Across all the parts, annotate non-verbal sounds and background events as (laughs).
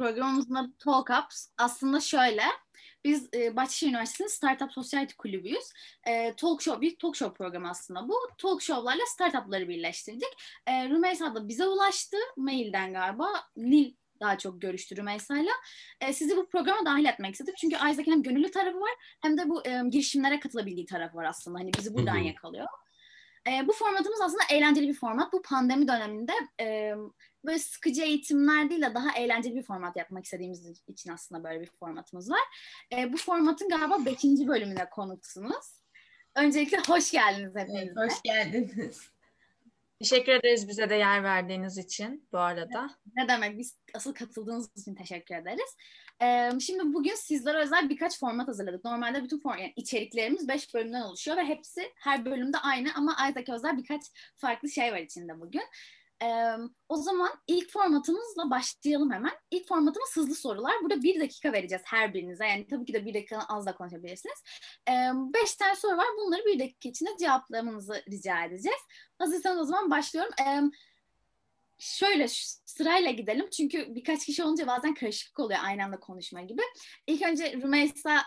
programımızın adı Talk Ups. Aslında şöyle, biz e, Bahçeşehir Üniversitesi'nin Startup Society kulübüyüz. E, talk show, bir talk show programı aslında bu. Talk show'larla startupları birleştirdik. E, Rümeysa da bize ulaştı, mailden galiba. Nil daha çok görüştü Rümeysa'yla. E, sizi bu programa dahil etmek istedik. Çünkü Isaac'in hem gönüllü tarafı var hem de bu e, girişimlere katılabildiği tarafı var aslında. Hani bizi buradan yakalıyor. E, bu formatımız aslında eğlenceli bir format. Bu pandemi döneminde e, böyle sıkıcı eğitimler değil de daha eğlenceli bir format yapmak istediğimiz için aslında böyle bir formatımız var. E, bu formatın galiba 5. bölümüne konuksunuz. Öncelikle hoş geldiniz hepiniz. Hoş geldiniz. Teşekkür ederiz bize de yer verdiğiniz için bu arada. Ne demek biz asıl katıldığınız için teşekkür ederiz. Ee, şimdi bugün sizlere özel birkaç format hazırladık. Normalde bütün form yani içeriklerimiz 5 bölümden oluşuyor ve hepsi her bölümde aynı ama Isaac'e özel birkaç farklı şey var içinde bugün. Ee, o zaman ilk formatımızla başlayalım hemen. İlk formatımız hızlı sorular. Burada bir dakika vereceğiz her birinize. Yani tabii ki de bir dakikadan az da konuşabilirsiniz. Ee, beş tane soru var. Bunları bir dakika içinde cevaplamanızı rica edeceğiz. Hazırsanız o zaman başlıyorum. Ee, şöyle sırayla gidelim. Çünkü birkaç kişi olunca bazen karışıklık oluyor aynı anda konuşma gibi. İlk önce Rümeysa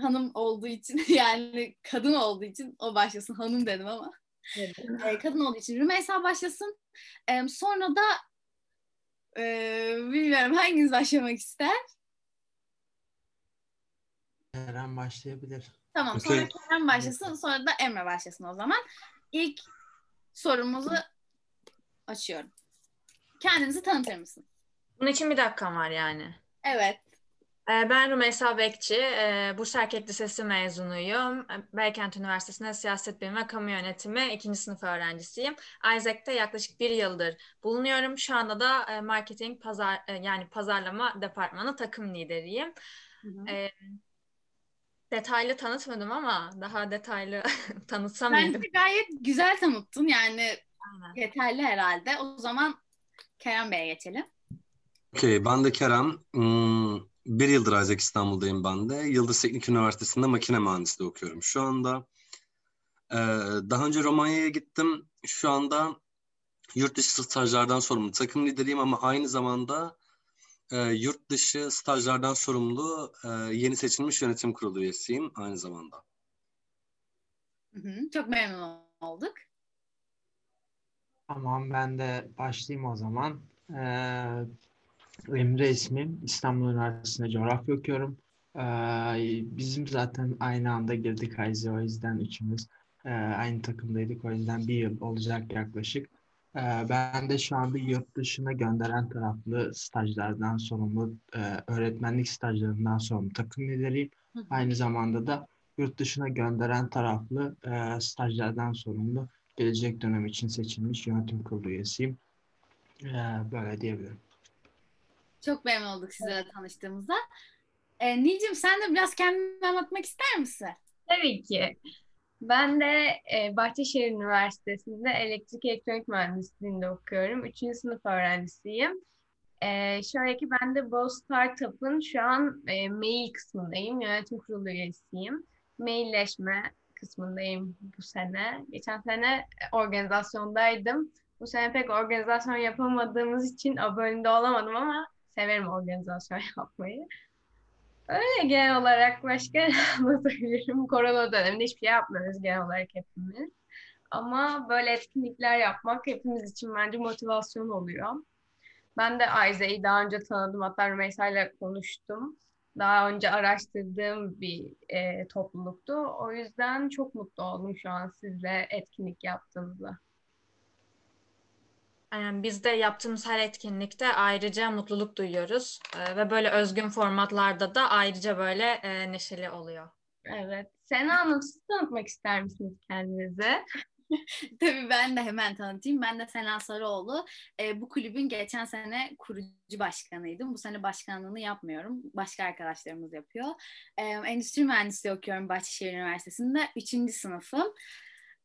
hanım olduğu için (laughs) yani kadın olduğu için o başlasın. Hanım dedim ama. Ee, kadın olduğu için Rümeysa başlasın. Sonra da ee, bilmiyorum hanginiz başlamak ister? Eren başlayabilir. Tamam sonra Kerem başlasın sonra da Emre başlasın o zaman. İlk sorumuzu açıyorum. Kendinizi tanıtır mısın? Bunun için bir dakikam var yani. Evet. Ee, Ben Rümeysa Bekçi, ee, Bursa Erkek Lisesi mezunuyum. Ee, Beykent Üniversitesi'nde Siyaset Bilimi ve Kamu Yönetimi ikinci sınıf öğrencisiyim. Isaac'te yaklaşık bir yıldır bulunuyorum. Şu anda da e, marketing, pazar e, yani pazarlama departmanı takım lideriyim. Hı hı. Detaylı tanıtmadım ama daha detaylı (laughs) tanıtsam mıydım? Bence gayet güzel tanıttın yani Aynen. yeterli herhalde. O zaman Kerem Bey'e geçelim. Okey, ben de Kerem. Hmm, bir yıldır Isaac İstanbul'dayım ben de. Yıldız Teknik Üniversitesi'nde makine mühendisliği okuyorum şu anda. Ee, daha önce Romanya'ya gittim. Şu anda yurt dışı stajlardan sorumlu takım lideriyim ama aynı zamanda e, yurt dışı stajlardan sorumlu e, yeni seçilmiş yönetim kurulu üyesiyim aynı zamanda. Hı hı, Çok memnun olduk. Tamam ben de başlayayım o zaman. Ee, Emre ismim. İstanbul Üniversitesi'nde coğrafya okuyorum. Ee, bizim zaten aynı anda girdik Hayzi o yüzden üçümüz e, aynı takımdaydık. O yüzden bir yıl olacak yaklaşık. Ee, ben de şu anda yurt dışına gönderen taraflı stajlardan sorumlu, e, öğretmenlik stajlarından sorumlu takım lideriyim. Hı hı. Aynı zamanda da yurt dışına gönderen taraflı e, stajlardan sorumlu gelecek dönem için seçilmiş yönetim kurulu üyesiyim. Ee, böyle diyebilirim. Çok memnun olduk sizlerle tanıştığımızda. Ee, Nilcim sen de biraz kendini anlatmak ister misin? Tabii ki. Ben de e, Bahçeşehir Üniversitesi'nde elektrik elektronik mühendisliğinde okuyorum. Üçüncü sınıf öğrencisiyim. E, şöyle ki ben de Bow Startup'ın şu an e, mail kısmındayım. Yönetim kurulu üyesiyim. Mailleşme kısmındayım bu sene. Geçen sene organizasyondaydım. Bu sene pek organizasyon yapamadığımız için bölümde olamadım ama severim organizasyon (laughs) yapmayı. Öyle genel olarak başka (laughs) anlatabilirim? Korona döneminde hiçbir şey yapmıyoruz genel olarak hepimiz. Ama böyle etkinlikler yapmak hepimiz için bence motivasyon oluyor. Ben de Ayze'yi daha önce tanıdım. Hatta Rümeysa ile konuştum. Daha önce araştırdığım bir e, topluluktu. O yüzden çok mutlu oldum şu an sizle etkinlik yaptığımızda. Biz de yaptığımız her etkinlikte ayrıca mutluluk duyuyoruz. Ee, ve böyle özgün formatlarda da ayrıca böyle e, neşeli oluyor. Evet. Sena Hanım siz tanıtmak ister misiniz kendinizi? (laughs) Tabii ben de hemen tanıtayım. Ben de Sena Sarıoğlu. Ee, bu kulübün geçen sene kurucu başkanıydım. Bu sene başkanlığını yapmıyorum. Başka arkadaşlarımız yapıyor. Ee, endüstri mühendisliği okuyorum Bahçeşehir Üniversitesi'nde. Üçüncü sınıfım.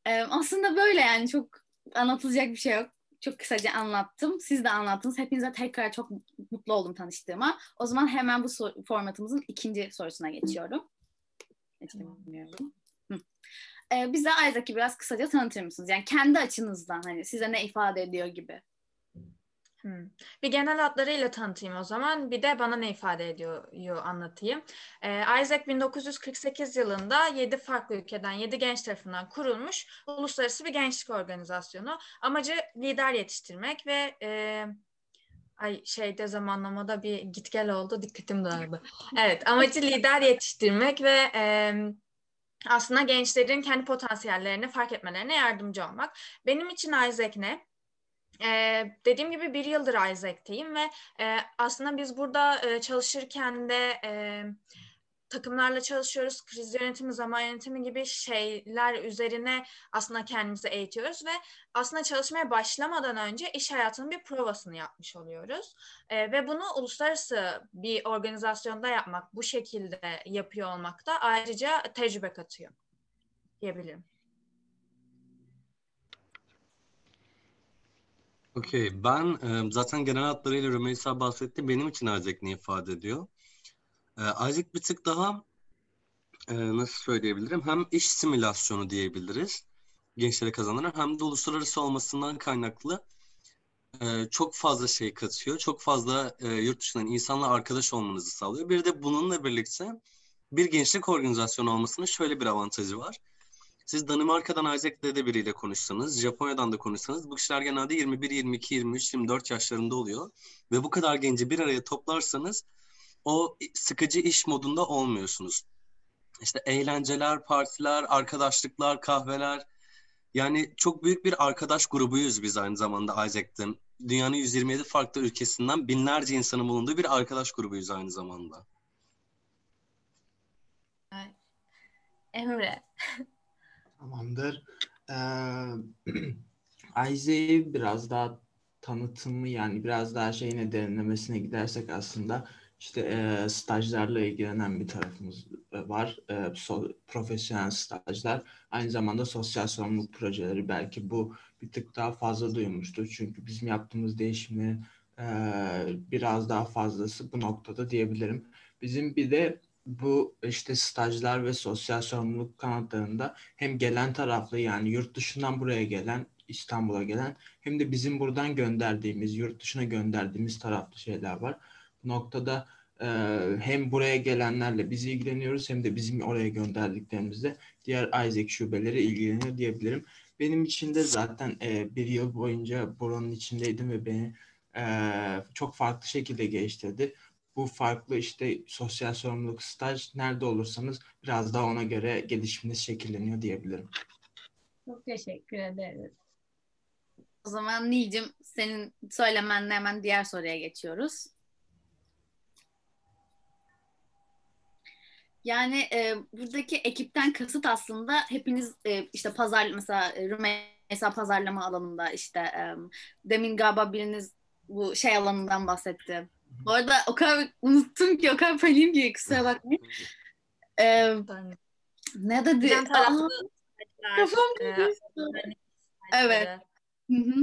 Ee, aslında böyle yani çok anlatılacak bir şey yok. Çok kısaca anlattım. Siz de anlattınız. Hepinize tekrar çok mutlu oldum tanıştığıma. O zaman hemen bu sor- formatımızın ikinci sorusuna geçiyorum. Geçemiyorum. Ee, bize Isaac'i biraz kısaca tanıtır mısınız? Yani kendi açınızdan hani size ne ifade ediyor gibi. Hmm. Bir genel hatlarıyla tanıtayım o zaman. Bir de bana ne ifade ediyor anlatayım. Ee, Isaac 1948 yılında 7 farklı ülkeden 7 genç tarafından kurulmuş uluslararası bir gençlik organizasyonu. Amacı lider yetiştirmek ve e, ay şeyde zamanlamada bir git gel oldu dikkatim dağıldı. (laughs) Evet amacı lider yetiştirmek ve e, aslında gençlerin kendi potansiyellerini fark etmelerine yardımcı olmak. Benim için Isaac ne? Ee, dediğim gibi bir yıldır Isaac'teyim ve e, aslında biz burada e, çalışırken de e, takımlarla çalışıyoruz. Kriz yönetimi, zaman yönetimi gibi şeyler üzerine aslında kendimizi eğitiyoruz ve aslında çalışmaya başlamadan önce iş hayatının bir provasını yapmış oluyoruz. E, ve bunu uluslararası bir organizasyonda yapmak, bu şekilde yapıyor olmak da ayrıca tecrübe katıyor diyebilirim. Okey. Ben e, zaten genel hatlarıyla Rümeysa bahsetti. Benim için Isaac ne ifade ediyor? E, Isaac bir tık daha e, nasıl söyleyebilirim? Hem iş simülasyonu diyebiliriz. Gençlere kazanır. Hem de uluslararası olmasından kaynaklı e, çok fazla şey katıyor. Çok fazla e, yurt dışından insanla arkadaş olmanızı sağlıyor. Bir de bununla birlikte bir gençlik organizasyonu olmasının şöyle bir avantajı var. Siz Danimarka'dan Isaac Dede biriyle konuşsanız, Japonya'dan da konuşsanız bu kişiler genelde 21, 22, 23, 24 yaşlarında oluyor. Ve bu kadar genci bir araya toplarsanız o sıkıcı iş modunda olmuyorsunuz. İşte eğlenceler, partiler, arkadaşlıklar, kahveler. Yani çok büyük bir arkadaş grubuyuz biz aynı zamanda Isaac'te. Dünyanın 127 farklı ülkesinden binlerce insanın bulunduğu bir arkadaş grubuyuz aynı zamanda. Emre. (laughs) Tamamdır. Ee, (clears throat) Isaac'i biraz daha tanıtımı yani biraz daha şeyine derinlemesine gidersek aslında işte e, stajlarla ilgilenen bir tarafımız var. E, so, profesyonel stajlar. Aynı zamanda sosyal sorumluluk projeleri belki bu bir tık daha fazla duymuştur. Çünkü bizim yaptığımız değişimlerin e, biraz daha fazlası bu noktada diyebilirim. Bizim bir de bu işte stajlar ve sosyal sorumluluk kanatlarında hem gelen taraflı yani yurt dışından buraya gelen İstanbul'a gelen hem de bizim buradan gönderdiğimiz yurt dışına gönderdiğimiz taraflı şeyler var. Bu noktada e, hem buraya gelenlerle biz ilgileniyoruz hem de bizim oraya gönderdiklerimizle diğer Isaac şubeleri ilgileniyor diyebilirim. Benim için de zaten e, bir yıl boyunca buranın içindeydim ve beni e, çok farklı şekilde geliştirdi bu farklı işte sosyal sorumluluk staj nerede olursanız biraz daha ona göre gelişiminiz şekilleniyor diyebilirim. Çok teşekkür ederiz. O zaman Nilcim senin söylemenle hemen diğer soruya geçiyoruz. Yani e, buradaki ekipten kasıt aslında hepiniz e, işte pazar mesela e, Rümeysa pazarlama alanında işte e, demin galiba biriniz bu şey alanından bahsetti. Bu arada o kadar unuttum ki o kadar paniğim ki kusura bakmayın. (laughs) Ee, ne dedi? Aa, kafam e, Evet. Hı hı.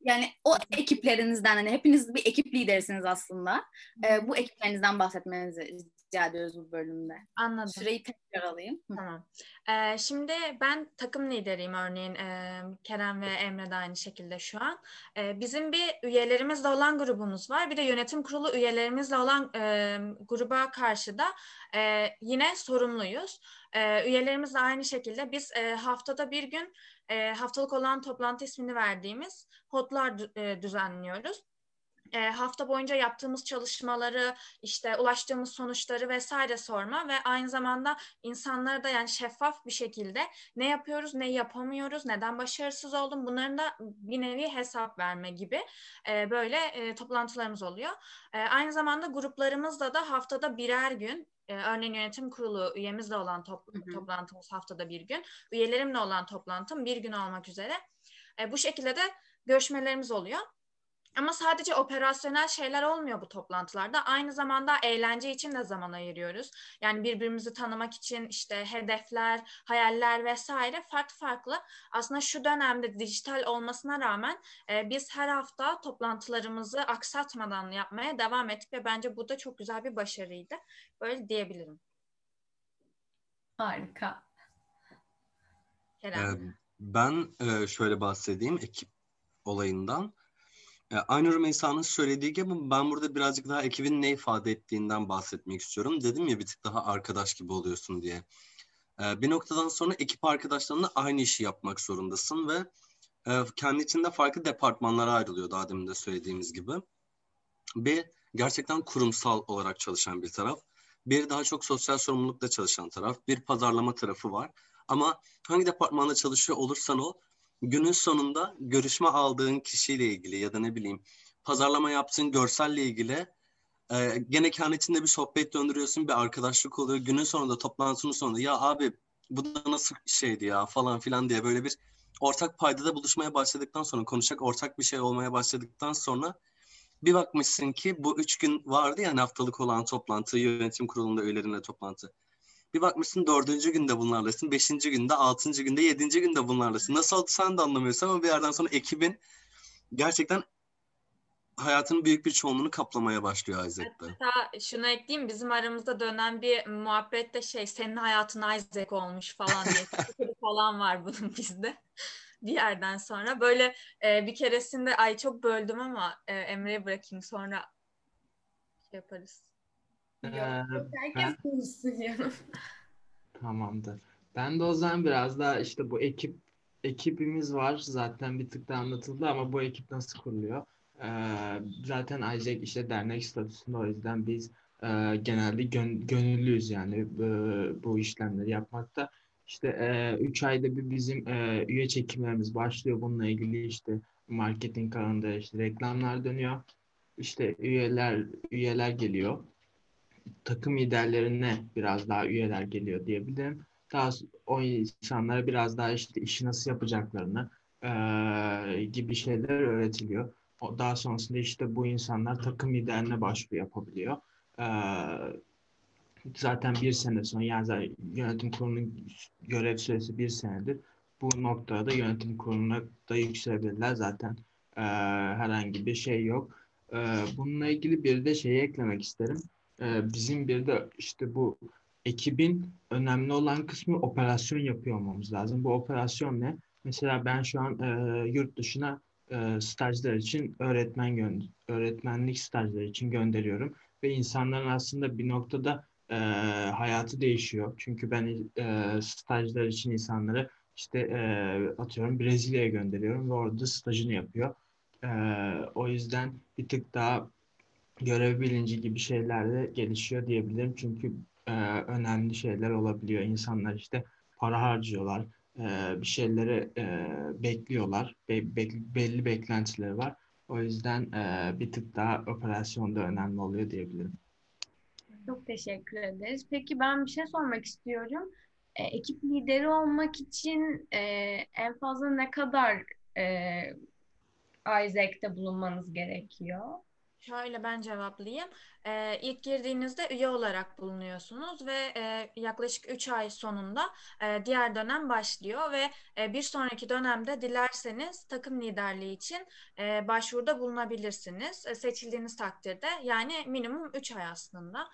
Yani o ekiplerinizden hani hepiniz bir ekip liderisiniz aslında. Ee, bu ekiplerinizden bahsetmenizi rica ediyoruz bu bölümde. Anladım. Süreyi tekrar alayım. Tamam. Ee, şimdi ben takım lideriyim örneğin e, Kerem ve Emre de aynı şekilde şu an. E, bizim bir üyelerimizle olan grubumuz var. Bir de yönetim kurulu üyelerimizle olan e, gruba karşı da e, yine sorumluyuz. E, üyelerimiz de aynı şekilde biz e, haftada bir gün e, haftalık olan toplantı ismini verdiğimiz hotlar e, düzenliyoruz e, hafta boyunca yaptığımız çalışmaları, işte ulaştığımız sonuçları vesaire sorma ve aynı zamanda insanlara da yani şeffaf bir şekilde ne yapıyoruz, ne yapamıyoruz, neden başarısız oldum bunların da bir nevi hesap verme gibi e, böyle e, toplantılarımız oluyor. E, aynı zamanda gruplarımızda da haftada birer gün e, örneğin yönetim kurulu üyemizle olan top, hı hı. toplantımız haftada bir gün, üyelerimle olan toplantım bir gün olmak üzere. E, bu şekilde de görüşmelerimiz oluyor. Ama sadece operasyonel şeyler olmuyor bu toplantılarda. Aynı zamanda eğlence için de zaman ayırıyoruz. Yani birbirimizi tanımak için işte hedefler, hayaller vesaire farklı farklı. Aslında şu dönemde dijital olmasına rağmen e, biz her hafta toplantılarımızı aksatmadan yapmaya devam ettik ve bence bu da çok güzel bir başarıydı. Böyle diyebilirim. Harika. Kerem. Ben şöyle bahsedeyim ekip olayından. E, aynı Rümeysa'nın söylediği gibi ben burada birazcık daha ekibin ne ifade ettiğinden bahsetmek istiyorum. Dedim ya bir tık daha arkadaş gibi oluyorsun diye. E, bir noktadan sonra ekip arkadaşlarınla aynı işi yapmak zorundasın ve e, kendi içinde farklı departmanlara ayrılıyor daha demin de söylediğimiz gibi. Bir gerçekten kurumsal olarak çalışan bir taraf. Bir daha çok sosyal sorumlulukla çalışan taraf. Bir pazarlama tarafı var. Ama hangi departmanda çalışıyor olursan ol günün sonunda görüşme aldığın kişiyle ilgili ya da ne bileyim pazarlama yaptığın görselle ilgili e, gene kendi içinde bir sohbet döndürüyorsun, bir arkadaşlık oluyor. Günün sonunda, toplantının sonunda ya abi bu da nasıl şeydi ya falan filan diye böyle bir ortak paydada buluşmaya başladıktan sonra, konuşacak ortak bir şey olmaya başladıktan sonra bir bakmışsın ki bu üç gün vardı ya hani haftalık olan toplantı, yönetim kurulunda üyelerinle toplantı. Bir bakmışsın dördüncü günde bunlarlasın, beşinci günde, altıncı günde, yedinci günde bunlarlasın. Nasıl oldu sen de anlamıyorsun ama bir yerden sonra ekibin gerçekten hayatının büyük bir çoğunluğunu kaplamaya başlıyor Isaac'ta. Hatta şunu ekleyeyim bizim aramızda dönen bir muhabbet de şey senin hayatın Isaac olmuş falan diye (laughs) falan var bunun bizde (laughs) bir yerden sonra. Böyle e, bir keresinde ay çok böldüm ama e, Emre'ye bırakayım sonra şey yaparız. Herkes ben- konuşsun ya. Tamamdır. Ben de o zaman biraz daha işte bu ekip ekibimiz var zaten bir tık da anlatıldı ama bu ekip nasıl kuruluyor? Ee, zaten Isaac işte dernek statüsünde o yüzden biz e, genelde gön- gönüllüyüz yani e, bu işlemleri yapmakta. İşte 3 ayda bir bizim e, üye çekimlerimiz başlıyor. Bununla ilgili işte marketing alanında işte reklamlar dönüyor. İşte üyeler üyeler geliyor takım liderlerine biraz daha üyeler geliyor diyebilirim. Daha o insanlara biraz daha işte işi nasıl yapacaklarını eee, gibi şeyler öğretiliyor. O, daha sonrasında işte bu insanlar takım liderine başvuru yapabiliyor. Eee, zaten bir sene sonra yani yönetim kurulunun görev süresi bir senedir. Bu noktada da yönetim kuruluna da yükselebilirler. Zaten eee, herhangi bir şey yok. Eee, bununla ilgili bir de şeyi eklemek isterim. Ee, bizim bir de işte bu ekibin önemli olan kısmı operasyon yapıyor olmamız lazım. Bu operasyon ne? Mesela ben şu an e, yurt dışına e, stajlar için öğretmen gö öğretmenlik stajları için gönderiyorum ve insanların aslında bir noktada e, hayatı değişiyor. Çünkü ben e, stajlar için insanları işte e, atıyorum Brezilya'ya gönderiyorum ve orada stajını yapıyor. E, o yüzden bir tık daha görev bilinci gibi şeyler de gelişiyor diyebilirim. Çünkü e, önemli şeyler olabiliyor. İnsanlar işte para harcıyorlar, e, bir şeyleri e, bekliyorlar, Be- be- belli beklentileri var. O yüzden e, bir tık daha operasyonda önemli oluyor diyebilirim. Çok teşekkür ederiz. Peki ben bir şey sormak istiyorum. E, ekip lideri olmak için e, en fazla ne kadar e, Isaac'te bulunmanız gerekiyor? Şöyle ben cevaplayayım. Ee, ilk girdiğinizde üye olarak bulunuyorsunuz ve e, yaklaşık 3 ay sonunda e, diğer dönem başlıyor ve e, bir sonraki dönemde dilerseniz takım liderliği için e, başvuruda bulunabilirsiniz. E, seçildiğiniz takdirde yani minimum 3 ay aslında.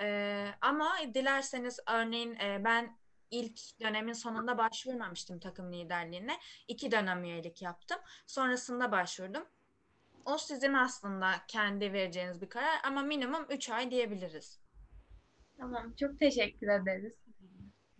E, ama dilerseniz örneğin e, ben ilk dönemin sonunda başvurmamıştım takım liderliğine. İki dönem üyelik yaptım. Sonrasında başvurdum. O sizin aslında kendi vereceğiniz bir karar ama minimum 3 ay diyebiliriz. Tamam, çok teşekkür ederiz.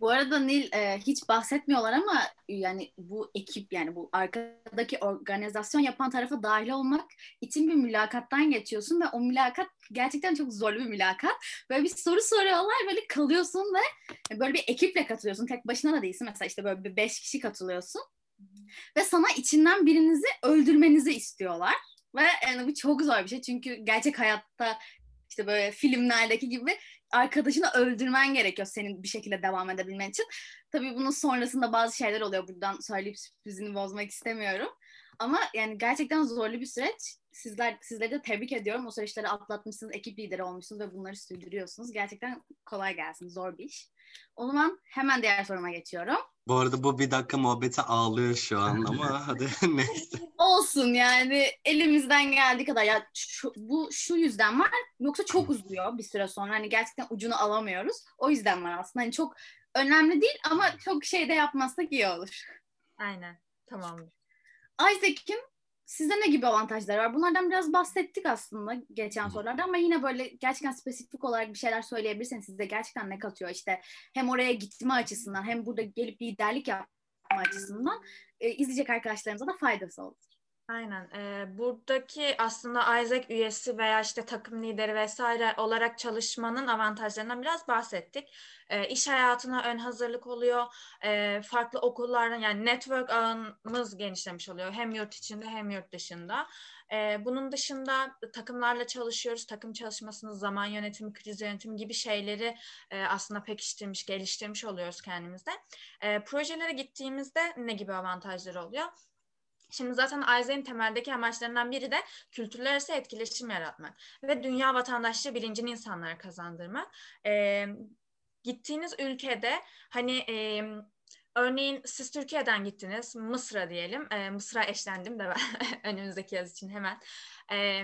Bu arada Nil e, hiç bahsetmiyorlar ama yani bu ekip yani bu arkadaki organizasyon yapan tarafa dahil olmak için bir mülakattan geçiyorsun ve o mülakat gerçekten çok zorlu bir mülakat. Böyle bir soru soruyorlar böyle kalıyorsun ve böyle bir ekiple katılıyorsun. Tek başına da değilsin. Mesela işte böyle bir beş kişi katılıyorsun. Ve sana içinden birinizi öldürmenizi istiyorlar. Ve yani bu çok zor bir şey çünkü gerçek hayatta işte böyle filmlerdeki gibi arkadaşını öldürmen gerekiyor senin bir şekilde devam edebilmen için. Tabii bunun sonrasında bazı şeyler oluyor. Buradan söyleyip sürprizini bozmak istemiyorum. Ama yani gerçekten zorlu bir süreç. Sizler sizleri de tebrik ediyorum. O süreçleri atlatmışsınız, ekip lideri olmuşsunuz ve bunları sürdürüyorsunuz. Gerçekten kolay gelsin. Zor bir iş. O zaman hemen diğer soruma geçiyorum. Bu arada bu bir dakika muhabbete ağlıyor şu an (laughs) ama hadi (laughs) neyse. Olsun yani elimizden geldiği kadar ya şu, bu şu yüzden var yoksa çok uzuyor bir süre sonra hani gerçekten ucunu alamıyoruz. O yüzden var aslında hani çok önemli değil ama çok şey de yapmazsak iyi olur. Aynen. Tamamdır. Isaac'in sizde ne gibi avantajlar var? Bunlardan biraz bahsettik aslında geçen sorularda ama yine böyle gerçekten spesifik olarak bir şeyler söyleyebilirseniz size gerçekten ne katıyor işte hem oraya gitme açısından hem burada gelip liderlik yapma açısından e, izleyecek arkadaşlarımıza da faydası olur. Aynen. Ee, buradaki aslında Isaac üyesi veya işte takım lideri vesaire olarak çalışmanın avantajlarından biraz bahsettik. Ee, iş hayatına ön hazırlık oluyor. Ee, farklı okullardan yani network ağımız genişlemiş oluyor. Hem yurt içinde hem yurt dışında. Ee, bunun dışında takımlarla çalışıyoruz. Takım çalışmasını, zaman yönetimi, kriz yönetimi gibi şeyleri e, aslında pekiştirmiş, geliştirmiş oluyoruz kendimizde. Ee, projelere gittiğimizde ne gibi avantajları oluyor? Şimdi zaten Isaac'in temeldeki amaçlarından biri de kültürler arası etkileşim yaratmak ve dünya vatandaşlığı bilincini insanlara kazandırmak. Ee, gittiğiniz ülkede hani e, örneğin siz Türkiye'den gittiniz, Mısır'a diyelim. E, Mısır'a eşlendim de ben (laughs) önümüzdeki yaz için hemen. E,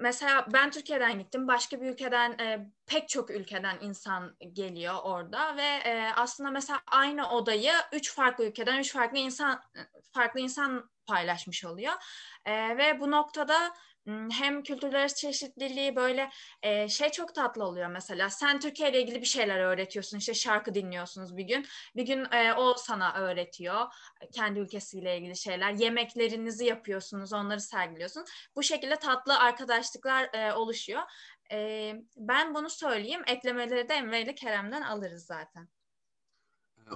mesela ben Türkiye'den gittim. Başka bir ülkeden e, pek çok ülkeden insan geliyor orada ve e, aslında mesela aynı odayı üç farklı ülkeden üç farklı insan farklı insan paylaşmış oluyor. E, ve bu noktada hem kültürler çeşitliliği böyle e, şey çok tatlı oluyor mesela. Sen Türkiye ile ilgili bir şeyler öğretiyorsun. işte şarkı dinliyorsunuz bir gün. Bir gün e, o sana öğretiyor. Kendi ülkesiyle ilgili şeyler. Yemeklerinizi yapıyorsunuz. Onları sergiliyorsunuz. Bu şekilde tatlı arkadaşlıklar e, oluşuyor. E, ben bunu söyleyeyim. Eklemeleri de Emre ile Kerem'den alırız zaten.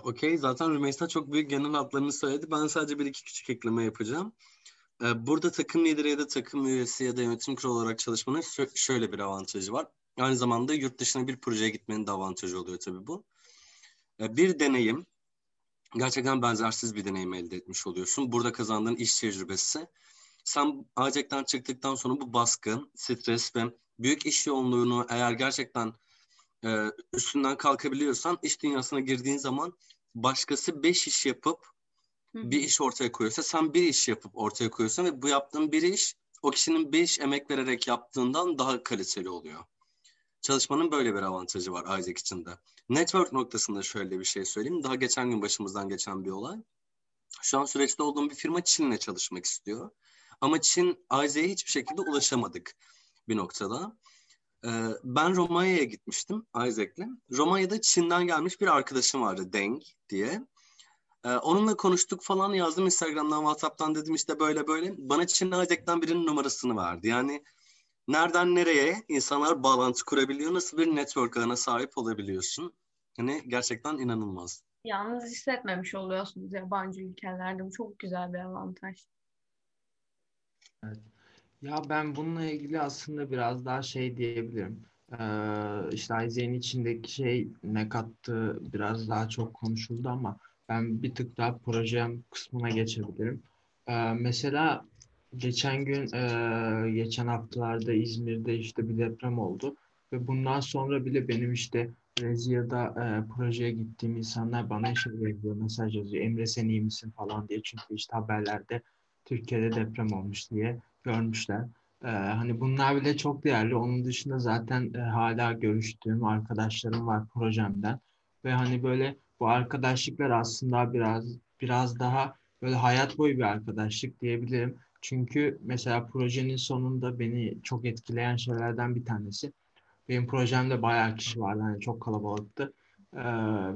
Okey. Zaten Rümeysa çok büyük genel hatlarını söyledi. Ben sadece bir iki küçük ekleme yapacağım. Ee, burada takım lideri ya da takım üyesi ya da yönetim kurulu olarak çalışmanın şö- şöyle bir avantajı var. Aynı zamanda yurt dışına bir projeye gitmenin de avantajı oluyor tabii bu. Ee, Bir deneyim, gerçekten benzersiz bir deneyim elde etmiş oluyorsun. Burada kazandığın iş tecrübesi. Sen ACEK'ten çıktıktan sonra bu baskı, stres ve büyük iş yoğunluğunu eğer gerçekten e, üstünden kalkabiliyorsan iş dünyasına girdiğin zaman başkası beş iş yapıp bir iş ortaya koyuyorsa sen bir iş yapıp ortaya koyuyorsun ve bu yaptığın bir iş o kişinin beş emek vererek yaptığından daha kaliteli oluyor. Çalışmanın böyle bir avantajı var Isaac için de. Network noktasında şöyle bir şey söyleyeyim. Daha geçen gün başımızdan geçen bir olay. Şu an süreçte olduğum bir firma Çin'le çalışmak istiyor. Ama Çin Isaac'e hiçbir şekilde ulaşamadık bir noktada. Ee, ben Romanya'ya gitmiştim Isaac'le. Romanya'da Çin'den gelmiş bir arkadaşım vardı Deng diye. Ee, onunla konuştuk falan yazdım Instagram'dan, WhatsApp'tan dedim işte böyle böyle. Bana Çin Isaac'ten birinin numarasını verdi. Yani nereden nereye insanlar bağlantı kurabiliyor, nasıl bir network ağına sahip olabiliyorsun. Hani gerçekten inanılmaz. Yalnız hissetmemiş oluyorsunuz yabancı ülkelerde. Bu çok güzel bir avantaj. Evet. Ya ben bununla ilgili aslında biraz daha şey diyebilirim. Ee, işte Isaac'in içindeki şey ne kattı biraz daha çok konuşuldu ama ben bir tık daha projem kısmına geçebilirim. Ee, mesela geçen gün, e, geçen haftalarda İzmir'de işte bir deprem oldu ve bundan sonra bile benim işte Rezia'da e, projeye gittiğim insanlar bana şey yazıyor, mesaj yazıyor. Emre sen iyi misin falan diye. Çünkü işte haberlerde Türkiye'de deprem olmuş diye görmüşler. Ee, hani bunlar bile çok değerli. Onun dışında zaten e, hala görüştüğüm arkadaşlarım var projemden. Ve hani böyle bu arkadaşlıklar aslında biraz biraz daha böyle hayat boyu bir arkadaşlık diyebilirim. Çünkü mesela projenin sonunda beni çok etkileyen şeylerden bir tanesi. Benim projemde bayağı kişi vardı. Hani çok kalabalıktı. Ee,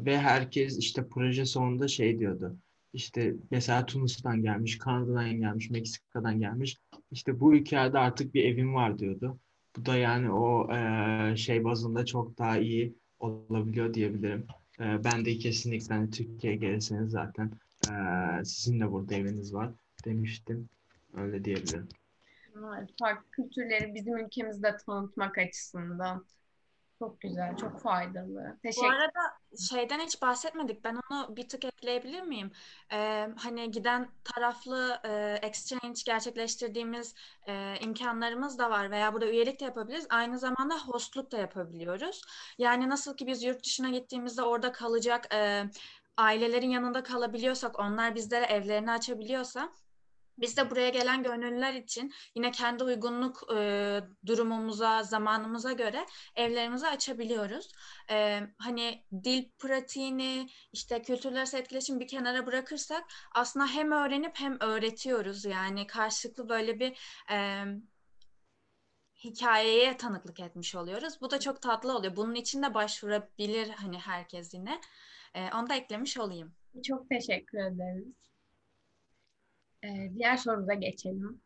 ve herkes işte proje sonunda şey diyordu. İşte mesela Tunus'tan gelmiş, Kanada'dan gelmiş, Meksika'dan gelmiş. İşte bu ülkelerde artık bir evim var diyordu. Bu da yani o e, şey bazında çok daha iyi olabiliyor diyebilirim. E, ben de kesinlikle hani Türkiye'ye gelirseniz zaten e, sizin de burada eviniz var demiştim. Öyle diyebilirim. Farklı kültürleri bizim ülkemizde tanıtmak açısından. Çok güzel, çok faydalı. Bu Teşekkür arada şeyden hiç bahsetmedik. Ben onu bir tık ekleyebilir miyim? Ee, hani giden taraflı e, exchange gerçekleştirdiğimiz e, imkanlarımız da var veya burada üyelik de yapabiliriz. Aynı zamanda hostluk da yapabiliyoruz. Yani nasıl ki biz yurt dışına gittiğimizde orada kalacak e, ailelerin yanında kalabiliyorsak, onlar bizlere evlerini açabiliyorsa Biz de buraya gelen gönüllüler için yine kendi uygunluk e, durumumuza, zamanımıza göre evlerimizi açabiliyoruz. E, hani dil pratiğini, işte kültürler etkileşim bir kenara bırakırsak aslında hem öğrenip hem öğretiyoruz. Yani karşılıklı böyle bir e, hikayeye tanıklık etmiş oluyoruz. Bu da çok tatlı oluyor. Bunun için de başvurabilir hani herkes yine. E, onu da eklemiş olayım. Çok teşekkür ederiz. Ee, diğer sorumuza geçelim.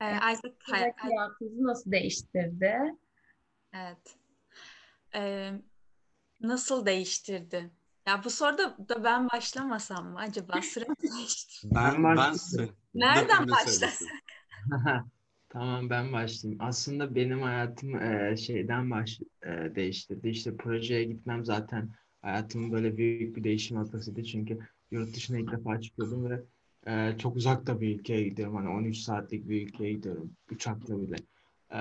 E, Isaac, hayatınızı nasıl değiştirdi? Evet. E, nasıl değiştirdi? Ya bu soruda da ben başlamasam mı acaba? Süre (laughs) değişti. Ben, Ben. Nereden başlasak? (laughs) Tamam ben başlayayım. Aslında benim hayatım e, şeyden baş e, değiştirdi. İşte projeye gitmem zaten hayatımın böyle büyük bir değişim noktasıydı. Çünkü yurt dışına ilk defa çıkıyordum ve e, çok uzakta bir ülkeye gidiyorum. Hani 13 saatlik bir ülkeye gidiyorum. Uçakla bile. E,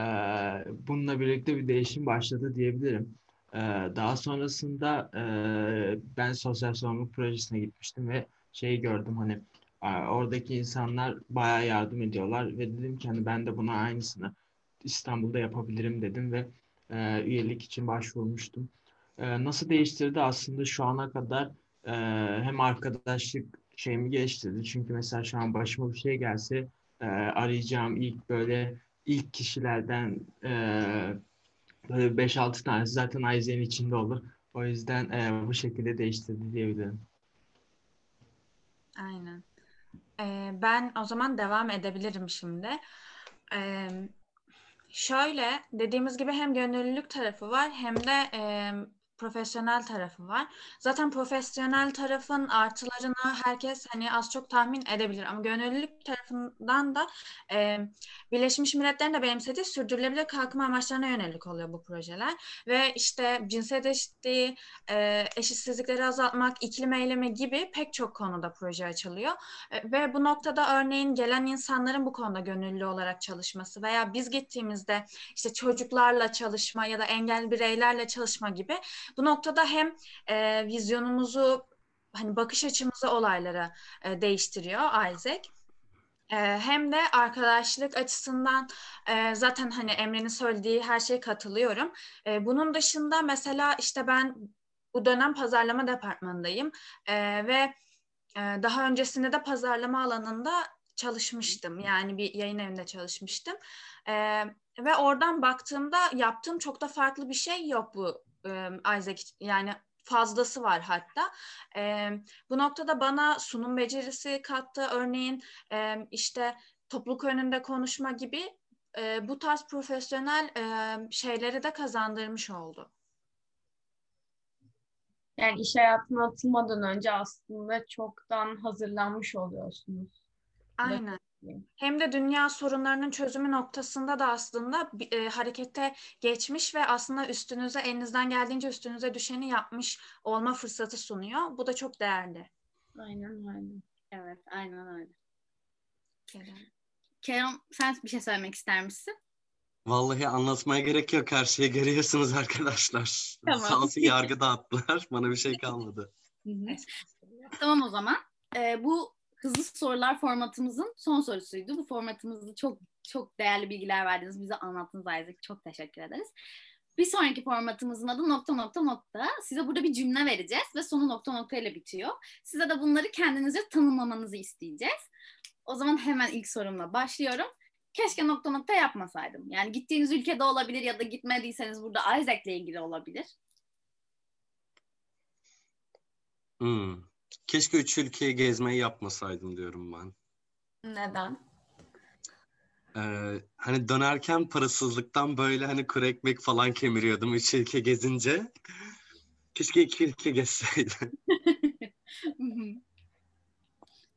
bununla birlikte bir değişim başladı diyebilirim. E, daha sonrasında e, ben sosyal sorumluluk projesine gitmiştim ve şeyi gördüm hani e, oradaki insanlar bayağı yardım ediyorlar ve dedim ki hani ben de buna aynısını İstanbul'da yapabilirim dedim ve e, üyelik için başvurmuştum. E, nasıl değiştirdi aslında şu ana kadar e, hem arkadaşlık şeyimi geliştirdi. Çünkü mesela şu an başıma bir şey gelse e, arayacağım ilk böyle ilk kişilerden e, böyle 5-6 tanesi zaten Isaac'in içinde olur. O yüzden e, bu şekilde değiştirdi diyebilirim. Aynen. Ee, ben o zaman devam edebilirim şimdi. Ee, şöyle dediğimiz gibi hem gönüllülük tarafı var hem de e, profesyonel tarafı var. Zaten profesyonel tarafın artılarını herkes hani az çok tahmin edebilir ama gönüllülük tarafından da e, Birleşmiş Milletler'in de benimsediği sürdürülebilir kalkınma amaçlarına yönelik oluyor bu projeler. Ve işte cinsiyet eşitliği, e, eşitsizlikleri azaltmak, iklim eylemi gibi pek çok konuda proje açılıyor. E, ve bu noktada örneğin gelen insanların bu konuda gönüllü olarak çalışması veya biz gittiğimizde işte çocuklarla çalışma ya da engelli bireylerle çalışma gibi bu noktada hem e, vizyonumuzu hani bakış açımızı olaylara e, değiştiriyor Isaac. E, hem de arkadaşlık açısından e, zaten hani Emre'nin söylediği her şeye katılıyorum. E, bunun dışında mesela işte ben bu dönem pazarlama departmanındayım ve daha öncesinde de pazarlama alanında çalışmıştım. Yani bir yayın evinde çalışmıştım. Ve oradan baktığımda yaptığım çok da farklı bir şey yok bu Isaac yani fazlası var hatta. E, bu noktada bana sunum becerisi kattı. Örneğin e, işte topluluk önünde konuşma gibi e, bu tarz profesyonel e, şeyleri de kazandırmış oldu. Yani iş hayatına atılmadan önce aslında çoktan hazırlanmış oluyorsunuz. Aynen. Hem de dünya sorunlarının çözümü noktasında da aslında e, harekete geçmiş ve aslında üstünüze elinizden geldiğince üstünüze düşeni yapmış olma fırsatı sunuyor. Bu da çok değerli. Aynen aynen. Evet, aynen öyle. Kerem. Kerem sen bir şey söylemek ister misin? Vallahi anlatmaya gerek yok. Her şeyi görüyorsunuz arkadaşlar. Tamam. Sağ olsun yargı dağıttılar. Bana bir şey kalmadı. Tamam o zaman. Ee, bu hızlı sorular formatımızın son sorusuydu. Bu formatımızda çok çok değerli bilgiler verdiniz. Bize anlattınız Isaac. Çok teşekkür ederiz. Bir sonraki formatımızın adı nokta nokta nokta. Size burada bir cümle vereceğiz ve sonu nokta nokta ile bitiyor. Size de bunları kendinize tanımlamanızı isteyeceğiz. O zaman hemen ilk sorumla başlıyorum. Keşke nokta nokta yapmasaydım. Yani gittiğiniz ülkede olabilir ya da gitmediyseniz burada Isaac'le ilgili olabilir. Hmm. Keşke üç ülkeyi gezmeyi yapmasaydım diyorum ben. Neden? Ee, hani dönerken parasızlıktan böyle hani kuru ekmek falan kemiriyordum üç ülke gezince. Keşke iki ülke gezseydim. (laughs)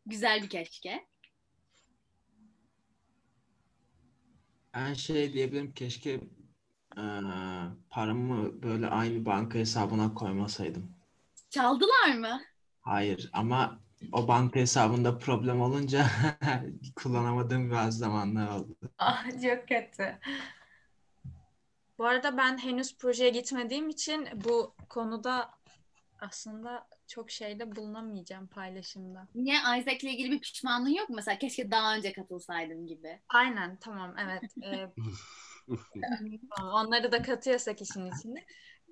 Güzel bir keşke. Ben şey diyebilirim keşke eee, paramı böyle aynı banka hesabına koymasaydım. Çaldılar mı? Hayır ama o banka hesabında problem olunca (laughs) kullanamadığım bazı zamanlar oldu. Ah çok kötü. Bu arada ben henüz projeye gitmediğim için bu konuda aslında çok şeyde bulunamayacağım paylaşımda. Niye Isaac'le ilgili bir pişmanlığın yok mu? Mesela keşke daha önce katılsaydım gibi. Aynen tamam evet. Ee, (laughs) onları da katıyorsak işin içine.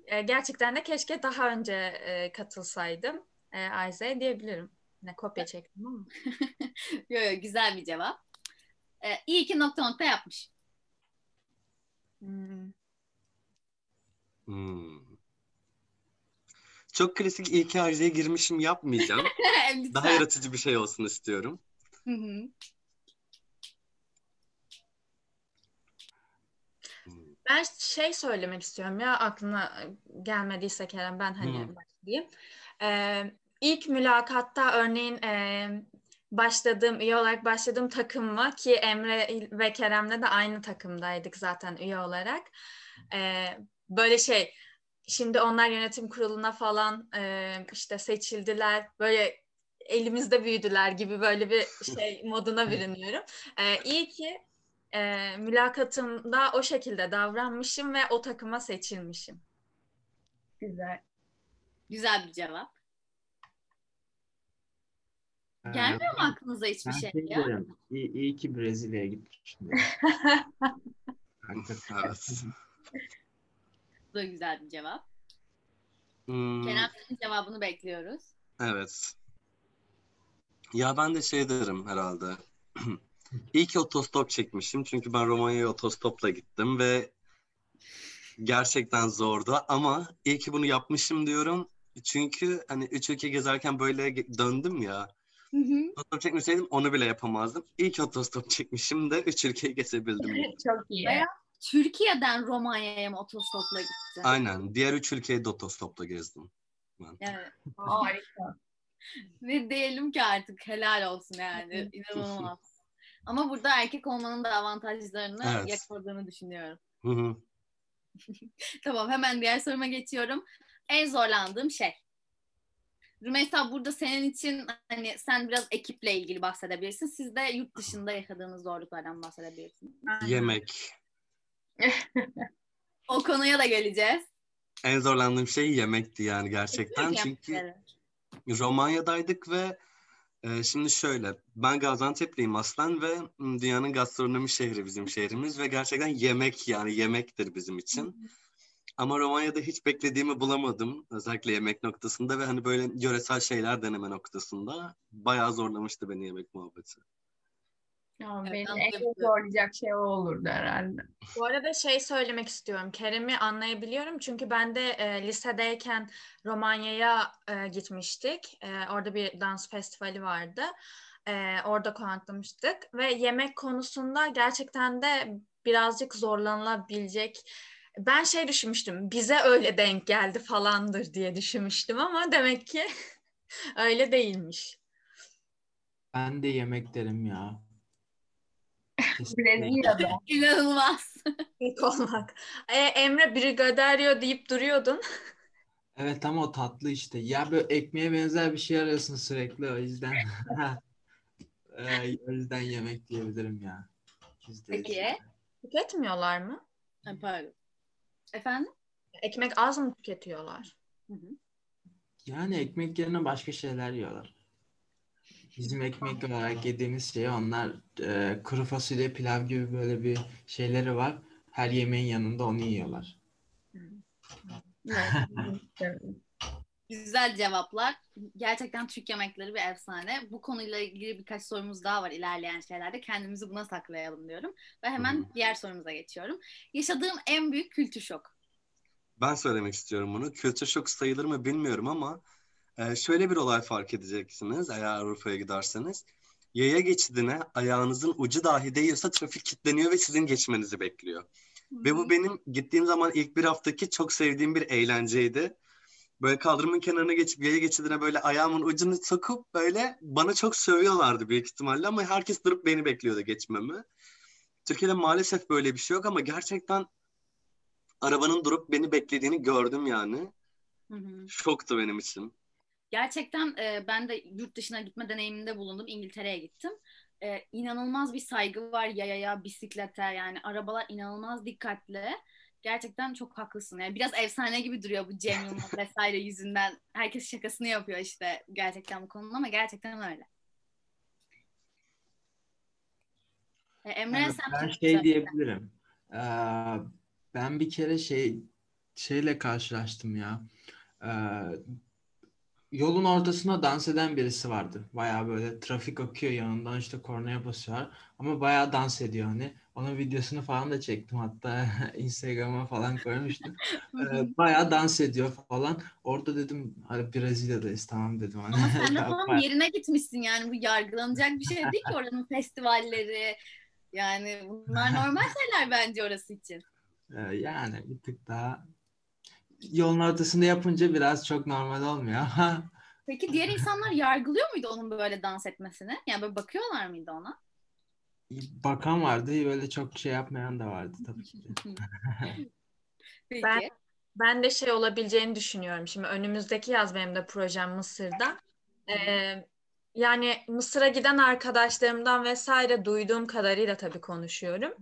Ee, gerçekten de keşke daha önce e, katılsaydım e, Isaac'e diyebilirim. Ne kopya (laughs) çektim ama. (laughs) yo, yo, güzel bir cevap. Ee, iyi ki nokta nokta yapmış. Hmm. Hmm. Çok klasik ilk harcaya girmişim yapmayacağım. (laughs) Daha yaratıcı bir şey olsun istiyorum. Hı hı. Ben şey söylemek istiyorum ya aklına gelmediyse Kerem ben hani Hı. başlayayım. Ee, ilk mülakatta örneğin e, başladığım üye olarak başladığım takımla ki Emre ve Kerem'le de aynı takımdaydık zaten üye olarak. Ee, böyle şey şimdi onlar yönetim kuruluna falan e, işte seçildiler böyle elimizde büyüdüler gibi böyle bir şey (laughs) moduna bürünüyorum. Ee, iyi ki e, mülakatımda o şekilde davranmışım ve o takıma seçilmişim. Güzel. Güzel bir cevap. Ee, Gelmiyor mu aklınıza hiçbir ben şey şey ya? diyorum, iyi, iyi ki Brezilya'ya gitmişim. Hakikaten. Evet. Bu da güzel bir cevap. Hmm, Kenan senin cevabını bekliyoruz. evet. Ya ben de şey derim herhalde. (clears throat) İyi ki otostop çekmişim. Çünkü ben Romanya'ya otostopla gittim ve gerçekten zordu. Ama iyi ki bunu yapmışım diyorum. Çünkü hani üç ülke gezerken böyle döndüm ya. Hı hı. Otostop çekmeseydim onu bile yapamazdım. Ki otostop çekmişim de üç ülkeyi geçebildim. (laughs) Çok iyi. Veya- Türkiye'den Romanya'ya mı otostopla gitti? Aynen. Diğer üç ülkeyi de otostopla gezdim. Ben. Evet. Harika. Ne diyelim ki artık helal olsun yani. İnanılmaz. Ama burada erkek olmanın da avantajlarını Evet. yakaladığını düşünüyorum. Hı hı. (laughs) Tamam hemen diğer soruma geçiyorum. En zorlandığım şey. Rümeysa burada senin için hani sen biraz ekiple ilgili bahsedebilirsin. Siz de yurt dışında yaşadığınız zorluklardan bahsedebilirsiniz. Yemek. (laughs) O konuya da geleceğiz. En zorlandığım şey yemekti yani gerçekten. Çünkü. Romanya'daydık ve e, şimdi şöyle ben Gaziantep'liyim aslen ve dünyanın gastronomi şehri bizim şehrimiz ve gerçekten yemek yani yemektir bizim için. Ama Romanya'da hiç beklediğimi bulamadım özellikle yemek noktasında ve hani böyle yöresel şeyler deneme noktasında bayağı zorlamıştı beni yemek muhabbeti. Ya, Evet, beni en çok zorlayacak şey o olurdu herhalde. Bu arada şey söylemek istiyorum. Kerem'i anlayabiliyorum. Çünkü ben de e, lisedeyken Romanya'ya e, gitmiştik. E, orada bir dans festivali vardı. E, orada konaklamıştık. Ve yemek konusunda gerçekten de birazcık zorlanılabilecek. Ben şey düşünmüştüm. Bize öyle denk geldi falandır diye düşünmüştüm ama demek ki (laughs) öyle değilmiş. Ben de yemek derim ya. Brezilya'da. (laughs) İnanılmaz. İlk olmak. E, Emre Brigaderio deyip duruyordun. (laughs) Evet ama o tatlı işte. Ya böyle ekmeğe benzer bir şey arıyorsun sürekli o yüzden. Ee, o yüzden yemek diyebilirim ya. Yüzde. Peki. Tüketmiyorlar mı? Ay, pardon. Efendim? Ekmek az mı tüketiyorlar? Hı hı. Yani ekmek yerine başka şeyler yiyorlar. Bizim ekmek olarak yediğimiz şey onlar e, kuru fasulye pilav gibi böyle bir şeyleri var. Her yemeğin yanında onu yiyorlar. Evet. (laughs) Güzel cevaplar. Gerçekten Türk yemekleri bir efsane. Bu konuyla ilgili birkaç sorumuz daha var ilerleyen şeylerde. Kendimizi buna saklayalım diyorum. Ve hemen Hı. diğer sorumuza geçiyorum. Yaşadığım en büyük kültür şok. Ben söylemek istiyorum bunu. Kültür şok sayılır mı bilmiyorum ama e, şöyle bir olay fark edeceksiniz eğer Avrupa'ya giderseniz. Yaya geçidine ayağınızın ucu dahi değiyorsa trafik kilitleniyor ve sizin geçmenizi bekliyor. Ve bu benim gittiğim zaman ilk bir haftaki çok sevdiğim bir eğlenceydi. Böyle kaldırımın kenarına geçip yaya geçidine böyle ayağımın ucunu sokup böyle bana çok sövüyorlardı büyük ihtimalle ama herkes durup beni bekliyordu geçmemi. Türkiye'de maalesef böyle bir şey yok ama gerçekten arabanın durup beni beklediğini gördüm yani. Hı hı. Şoktu benim için. Gerçekten e, ben de yurt dışına gitme deneyiminde bulundum. İngiltere'ye gittim. E, inanılmaz bir saygı var yayaya, bisiklete yani arabalar inanılmaz dikkatli. Gerçekten çok haklısın. Yani biraz efsane gibi duruyor bu Cem Yılmaz (laughs) vesaire yüzünden. Herkes şakasını yapıyor işte gerçekten bu konunun ama gerçekten öyle. E, Emre Evet, sen ben şey diyebilirim. Ee, ben bir kere şey şeyle karşılaştım ya. Ee, yolun ortasına dans eden birisi vardı. Bayağı böyle trafik akıyor yanından işte kornaya basıyor. Ama bayağı dans ediyor hani. Onun videosunu falan da çektim hatta (laughs) Instagram'a falan koymuştum. (laughs) Ee, bayağı dans ediyor falan. Orada dedim hani Brezilya'dayız tamam dedim. Hani, Ama sen de (laughs) Tamam, yerine gitmişsin yani bu yargılanacak bir şey değil ki oranın festivalleri. Yani bunlar normal şeyler bence orası için. Ee, yani bir tık daha yolun ortasında yapınca biraz çok normal olmuyor ama Peki diğer insanlar yargılıyor muydu onun böyle dans etmesini? Yani böyle bakıyorlar mıydı ona? bakan vardı böyle çok şey yapmayan da vardı tabii ki. (laughs) Peki. Ben- Ben de şey olabileceğini düşünüyorum. Şimdi önümüzdeki yaz benim de projem Mısır'da. Ee, yani Mısır'a giden arkadaşlarımdan vesaire duyduğum kadarıyla tabii konuşuyorum.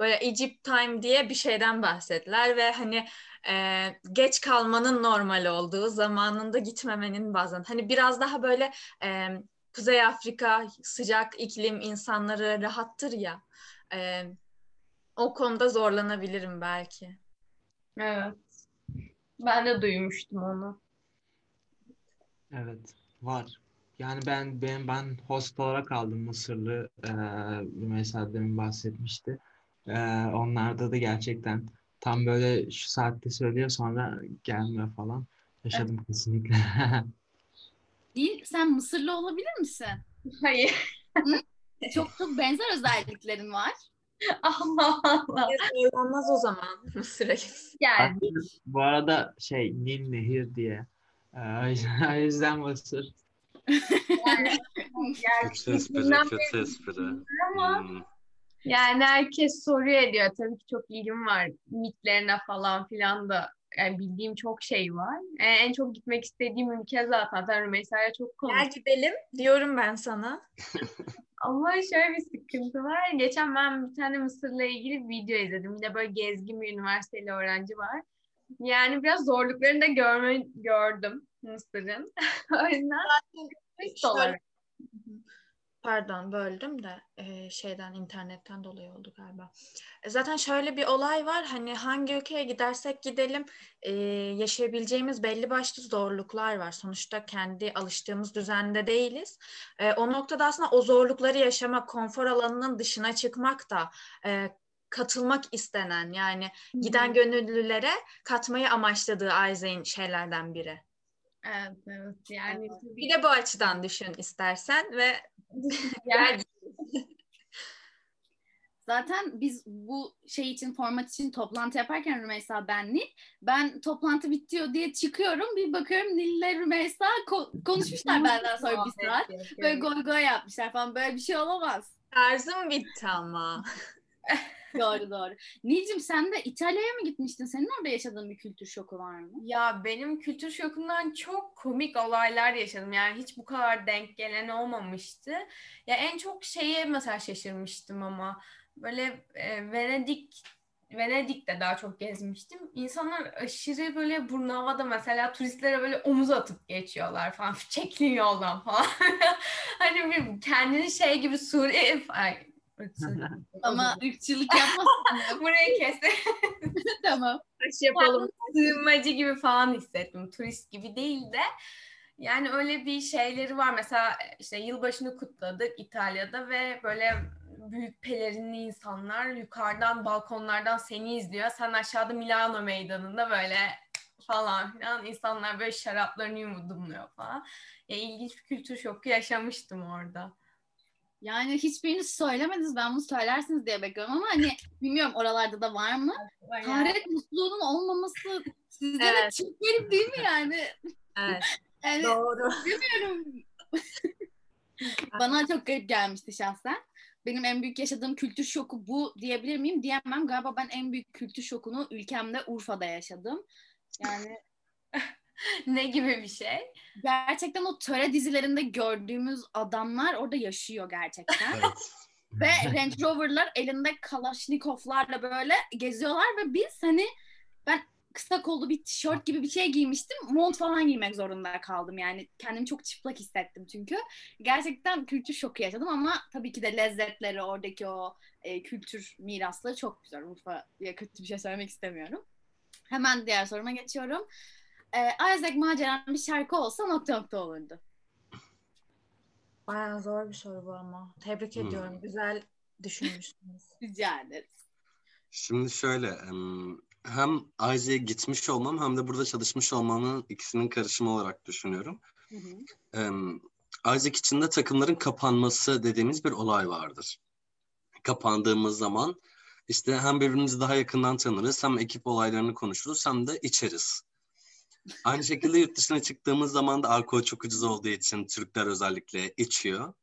Böyle Egypt Time diye bir şeyden bahsettiler ve hani e, geç kalmanın normal olduğu, zamanında gitmemenin bazen hani biraz daha böyle e, Kuzey Afrika sıcak iklim insanları rahattır ya. E, o konuda zorlanabilirim belki. Evet. Ben de duymuştum onu. Evet var. Yani ben ben ben host olarak aldım Mısırlı e, Rümeysa demin bahsetmişti. E, onlarda da gerçekten tam böyle şu saatte söylüyor sonra gelmiyor falan. Yaşadım kesinlikle. (laughs) Değil, sen Mısırlı olabilir misin? Hayır. Çok çok benzer özelliklerin var. (laughs) Allah Allah. Öğrenmez o zaman Mısır'a gitsin. Yani Bu arada şey Nil Nehir diye. E, (laughs) o yüzden, o yüzden Mısır. Kötü espri, kötü espri. ama Hmm. Yani herkes soruyor ediyor. Tabii ki çok ilgim var mitlerine falan filan da. Yani bildiğim çok şey var. E, en çok gitmek istediğim ülke zaten. Zaten Rümeysa'ya çok Gel konuştuk. gidelim diyorum ben sana. (laughs) Ama şöyle bir sıkıntı var. Geçen ben bir tane Mısır'la ilgili bir video izledim. Bir de böyle gezgin bir üniversiteli öğrenci var. Yani biraz zorluklarını da görme, gördüm Mısır'ın. (laughs) o yüzden Şöyle-. Pardon böldüm de e, şeyden internetten dolayı oldu galiba. E, Zaten şöyle bir olay var hani hangi ülkeye gidersek gidelim e, yaşayabileceğimiz belli başlı zorluklar var. Sonuçta kendi alıştığımız düzende değiliz. E, o noktada aslında o zorlukları yaşamak, konfor alanının dışına çıkmak da e, katılmak istenen yani giden gönüllülere katmayı amaçladığı Isaac'in şeylerden biri. Evet, evet. Yani tabii Bir de bu açıdan düşün istersen ve (laughs) yani Zaten biz bu şey için format için toplantı yaparken Rümeysa ben Nil. Ben toplantı bitiyor diye çıkıyorum. Bir bakıyorum Nil'le Rümeysa ko- konuşmuşlar benden sonra bir saat. Böyle goy goy yapmışlar falan. Böyle bir şey olamaz. tarzım bitti ama. (laughs) Doğru doğru. Nil'cim sen de İtalya'ya mı gitmiştin? Senin orada yaşadığın bir kültür şoku var mı? Ya benim kültür şokundan çok komik olaylar yaşadım. Yani hiç bu kadar denk gelen olmamıştı. Ya en çok şeye mesela şaşırmıştım ama böyle e, Venedik Venedik'te daha çok gezmiştim. İnsanlar aşırı böyle burnu havada mesela turistlere böyle omuz atıp geçiyorlar falan. (laughs) Çekilin yoldan falan. (laughs) hani bir kendini şey gibi Suriye. (laughs) Ama ırkçılık yapmasın. burayı kes. (laughs) tamam. Aşı yapalım. Sığınmacı gibi falan hissettim. Turist gibi değil de. Yani öyle bir şeyleri var. Mesela işte yılbaşını kutladık İtalya'da ve böyle büyük pelerinli insanlar yukarıdan balkonlardan seni izliyor. Sen aşağıda Milano meydanında böyle falan filan insanlar böyle şaraplarını yudumluyor falan. Ya, ilginç bir kültür şoku yaşamıştım orada. Yani hiçbiriniz söylemediniz. Ben bunu söylersiniz diye bekliyorum ama hani (laughs) bilmiyorum oralarda da var mı? Taharet musluğunun olmaması sizde de Evet. çok garip değil mi yani? Evet, (laughs) Yani doğru. bilmiyorum. (laughs) Bana çok garip gelmişti şahsen. Benim en büyük yaşadığım kültür şoku bu diyebilir miyim? Diyemem. Galiba ben en büyük kültür şokunu ülkemde Urfa'da yaşadım. Yani (laughs) ne gibi bir şey? gerçekten o töre dizilerinde gördüğümüz adamlar orada yaşıyor gerçekten. Evet. Ve (laughs) Range Rover'lar elinde Kalashnikov'larla böyle geziyorlar ve biz hani ben kısa kollu bir tişört gibi bir şey giymiştim. Mont falan giymek zorunda kaldım yani. Kendimi çok çıplak hissettim çünkü. Gerçekten kültür şoku yaşadım ama tabii ki de lezzetleri, oradaki o e, kültür mirasları çok güzel. Urfa'ya kötü bir şey söylemek istemiyorum. Hemen diğer soruma geçiyorum. E, Isaac Maceran bir şarkı olsa nokta nokta olurdu. Bayağı zor bir soru bu ama. Tebrik Hmm. ediyorum. Güzel düşünmüşsünüz. (laughs) Rica ederiz. Şimdi şöyle em, hem Isaac'e gitmiş olmam hem de burada çalışmış olmamın ikisinin karışımı olarak düşünüyorum. Hı hı. Isaac içinde takımların kapanması dediğimiz bir olay vardır. Kapandığımız zaman işte hem birbirimizi daha yakından tanırız hem ekip olaylarını konuşuruz hem de içeriz. Aynı şekilde yurt dışına çıktığımız zaman da alkol çok ucuz olduğu için Türkler özellikle içiyor.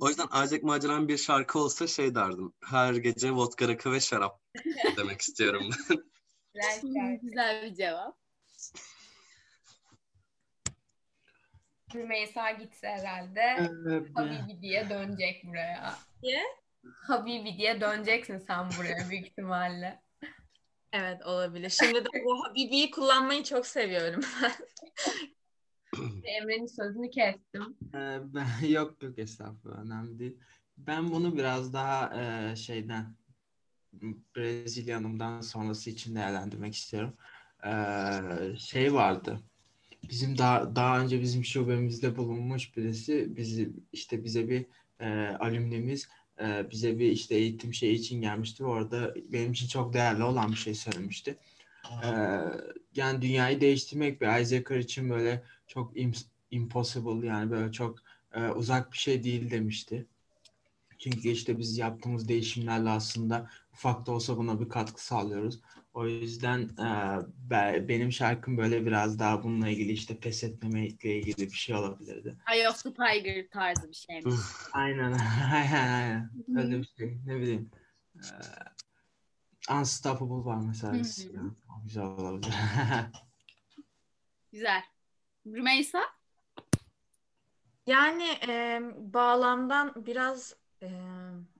O yüzden Isaac Maceran bir şarkı olsa şey derdim. Her gece vodka, rakı ve şarap (laughs) demek istiyorum. Güzel Güzel bir cevap. Rümeysa gitse herhalde Ee, Habibi diye dönecek buraya. Niye? Habibi diye döneceksin sen buraya büyük ihtimalle. Evet olabilir. Şimdi de bu Habibi'yi kullanmayı çok seviyorum. (laughs) Emre'nin sözünü kestim. Ee, ben (laughs) yok yok estağfurullah önemli değil. Ben bunu biraz daha e, şeyden Brezilya'nımdan sonrası için değerlendirmek istiyorum. Ee, şey vardı. Bizim daha daha önce bizim şubemizde bulunmuş birisi bizi işte bize bir e, alümnimiz e, bize bir işte eğitim şey için gelmişti. Orada benim için çok değerli olan bir şey söylemişti. Ee, yani dünyayı değiştirmek bir Isaac için böyle çok im- impossible yani böyle çok e, uzak bir şey değil demişti. Çünkü işte biz yaptığımız değişimlerle aslında ufak da olsa buna bir katkı sağlıyoruz. O yüzden e, be- benim şarkım böyle biraz daha bununla ilgili işte pes etmemekle ilgili bir şey olabilirdi. Eye of the Tiger tarzı bir şeymiş. Aynen, (laughs) aynen, aynen. Öyle bir şey. Ne bileyim. Ee, Unstoppable var mesela. Güzel olabilir. (laughs) Güzel. Rümeysa? Yani e, bağlamdan biraz e,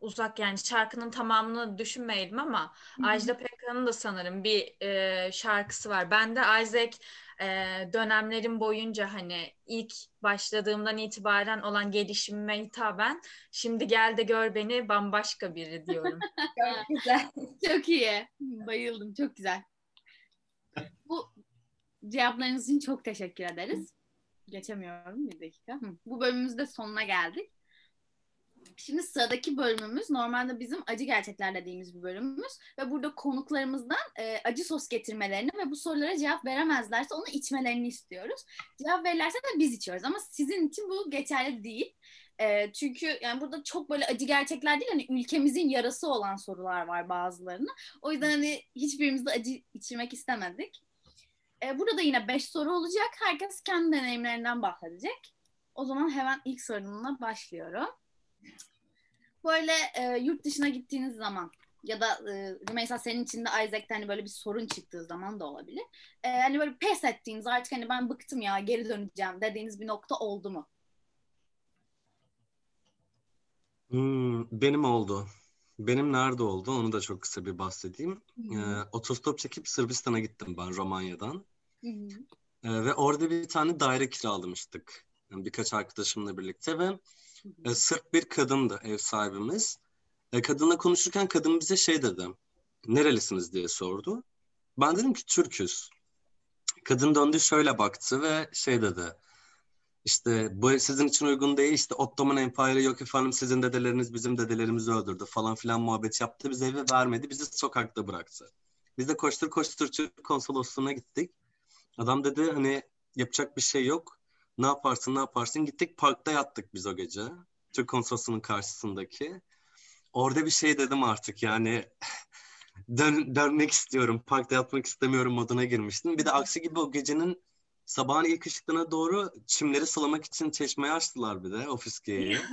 uzak yani şarkının tamamını düşünmeyelim ama Ajda Pekkan'ın da sanırım bir e, şarkısı var. Ben de Isaac e, dönemlerim boyunca hani ilk başladığımdan itibaren olan gelişimime hitaben şimdi gel de gör beni bambaşka biri diyorum. (laughs) Çok güzel. Çok iyi. Bayıldım. Çok güzel. Bu cevaplarınız için çok teşekkür ederiz. Geçemiyorum bir dakika. Bu bölümümüzde sonuna geldik. Şimdi sıradaki bölümümüz normalde bizim acı gerçekler dediğimiz bir bölümümüz ve burada konuklarımızdan e, acı sos getirmelerini ve bu sorulara cevap veremezlerse onu içmelerini istiyoruz. Cevap verirlerse de biz içiyoruz ama sizin için bu geçerli değil. E, çünkü yani burada çok böyle acı gerçekler değil hani ülkemizin yarası olan sorular var bazılarını. O yüzden hani hiçbirimiz de acı içirmek istemedik. E, burada da yine 5 soru olacak. Herkes kendi deneyimlerinden bahsedecek. O zaman hemen ilk sorumla başlıyorum. Böyle e, yurt dışına gittiğiniz zaman ya da e, mesela senin için de Isaac'te hani böyle bir sorun çıktığı zaman da olabilir. E, hani böyle pes ettiğiniz artık hani ben bıktım ya geri döneceğim dediğiniz bir nokta oldu mu? Hmm, benim oldu. Benim nerede oldu onu da çok kısa bir bahsedeyim. Ee, otostop çekip Sırbistan'a gittim ben Romanya'dan. Hı. Ee, ve orada bir tane daire kiralamıştık. Yani birkaç arkadaşımla birlikte ve e, Sırp bir kadındı ev sahibimiz. E, kadınla konuşurken kadın bize şey dedi. Nerelisiniz diye sordu. Ben dedim ki Türküz. Kadın döndü şöyle baktı ve şey dedi. İşte bu sizin için uygun değil işte Ottoman Empire'ı yok efendim sizin dedeleriniz bizim dedelerimizi öldürdü falan filan muhabbet yaptı. Bize evi vermedi bizi sokakta bıraktı. Biz de koştur koştur Türk konsolosluğuna gittik. Adam dedi hani yapacak bir şey yok. Ne yaparsın ne yaparsın gittik parkta yattık biz o gece. Türk konsolosluğunun karşısındaki. Orada bir şey dedim artık yani (laughs) dön, dönmek istiyorum. Parkta yatmak istemiyorum moduna girmiştim. Bir de aksi gibi o gecenin sabahın ilk ışıklarına doğru çimleri sulamak için çeşmeyi açtılar bir de o fıskiyeyi. (laughs)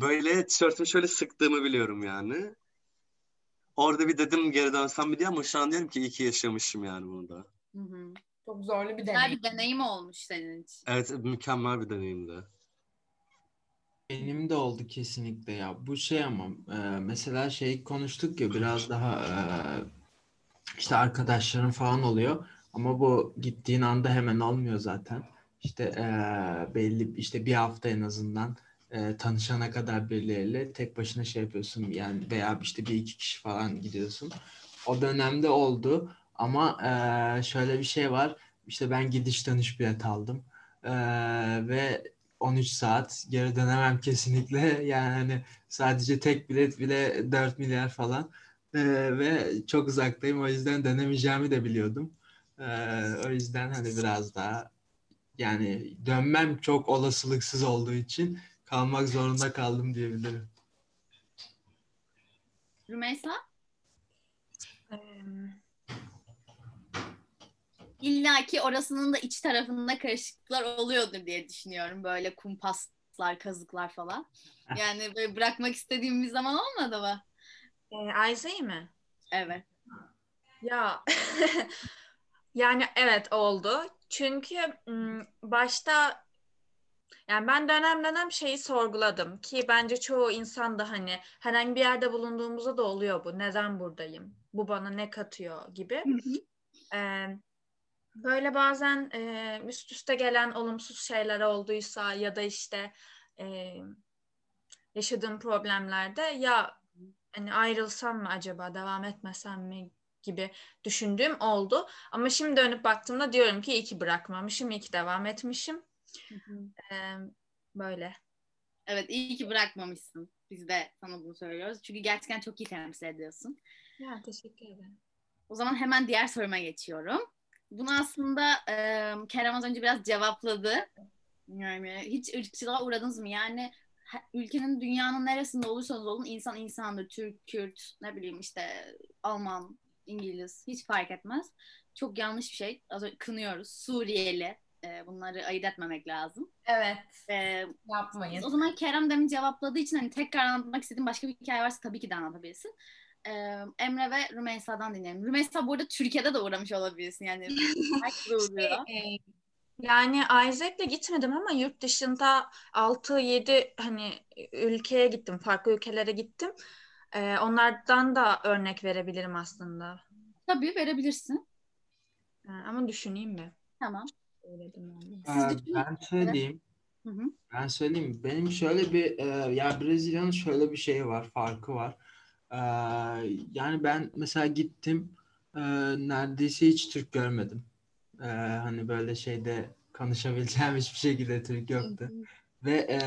Böyle tişörtümü şöyle sıktığımı biliyorum yani. Orada bir dedim geri dönsem mi diye ama şu an diyorum ki iyi ki yaşamışım yani bunu da. Hı hı. Çok zorlu bir Güzel deneyim. bir deneyim olmuş senin için. Evet mükemmel bir deneyimdi. Benim de oldu kesinlikle ya. Bu şey ama e, mesela şey konuştuk ya biraz daha e, işte arkadaşların falan oluyor ama bu gittiğin anda hemen olmuyor zaten. İşte e, belli işte bir hafta en azından e, tanışana kadar birileriyle tek başına şey yapıyorsun yani veya işte bir iki kişi falan gidiyorsun. O dönemde oldu ama e, şöyle bir şey var. İşte ben gidiş dönüş bilet aldım. E, ve 13 saat geri dönemem kesinlikle. (laughs) Yani hani sadece tek bilet bile 4 milyar falan. E, ve çok uzaktayım. O yüzden dönemeyeceğimi de biliyordum. E, o yüzden hani biraz daha yani dönmem çok olasılıksız olduğu için kalmak zorunda kaldım diyebilirim. Rümeysa? Em, İlla ki orasının da iç tarafında karışıklıklar oluyordur diye düşünüyorum. Böyle kumpaslar, kazıklar falan. Yani böyle bırakmak istediğim bir zaman olmadı mı? E, Ayza'yı mı? Evet. Ya (laughs) yani evet oldu. Çünkü başta yani ben dönem dönem şeyi sorguladım ki bence çoğu insan da hani herhangi bir yerde bulunduğumuzda da oluyor bu. Neden buradayım? Bu bana ne katıyor gibi. Ee, böyle bazen e, üst üste gelen olumsuz şeyler olduysa ya da işte e, yaşadığım problemlerde ya hani ayrılsam mı acaba devam etmesem mi gibi düşündüğüm oldu. Ama şimdi dönüp baktığımda diyorum ki iyi ki bırakmamışım, iyi ki devam etmişim. Ee, böyle. Evet iyi ki bırakmamışsın. Biz de sana bunu söylüyoruz. Çünkü gerçekten çok iyi temsil ediyorsun. Ya teşekkür ederim. O zaman hemen diğer soruma geçiyorum. Bunu aslında e, Kerem az önce biraz cevapladı. Yani hiç ırkçılığa uğradınız mı? Yani ülkenin dünyanın neresinde olursanız olun insan insandır. Türk, Kürt, ne bileyim işte Alman, İngiliz hiç fark etmez. Çok yanlış bir şey. Az önce kınıyoruz. Suriyeli. e, bunları ayırt etmemek lazım. Evet. E, Yapmayın. o zaman Kerem demin cevapladığı için hani tekrar anlatmak istediğim başka bir hikaye varsa tabii ki de anlatabilirsin. Ee, Emre ve Rümeysa'dan dinleyelim. Rümeysa bu arada Türkiye'de de uğramış olabilirsin. Yani (laughs) uğruyor. Ee, Yani Isaac'le gitmedim ama yurt dışında 6-7 hani ülkeye gittim, farklı ülkelere gittim. Ee, onlardan da örnek verebilirim aslında. Tabii verebilirsin. Ee, ama düşüneyim mi? Tamam. Onu. Siz Ee, düşünün. ben söyleyeyim. Hı hı. Ben söyleyeyim. Benim şöyle bir e, ya Brezilya'nın şöyle bir şeyi var, farkı var. Ee, yani ben mesela gittim e, neredeyse hiç Türk görmedim. Ee, hani böyle şeyde konuşabileceğim (laughs) hiçbir şekilde Türk yoktu. Ve e,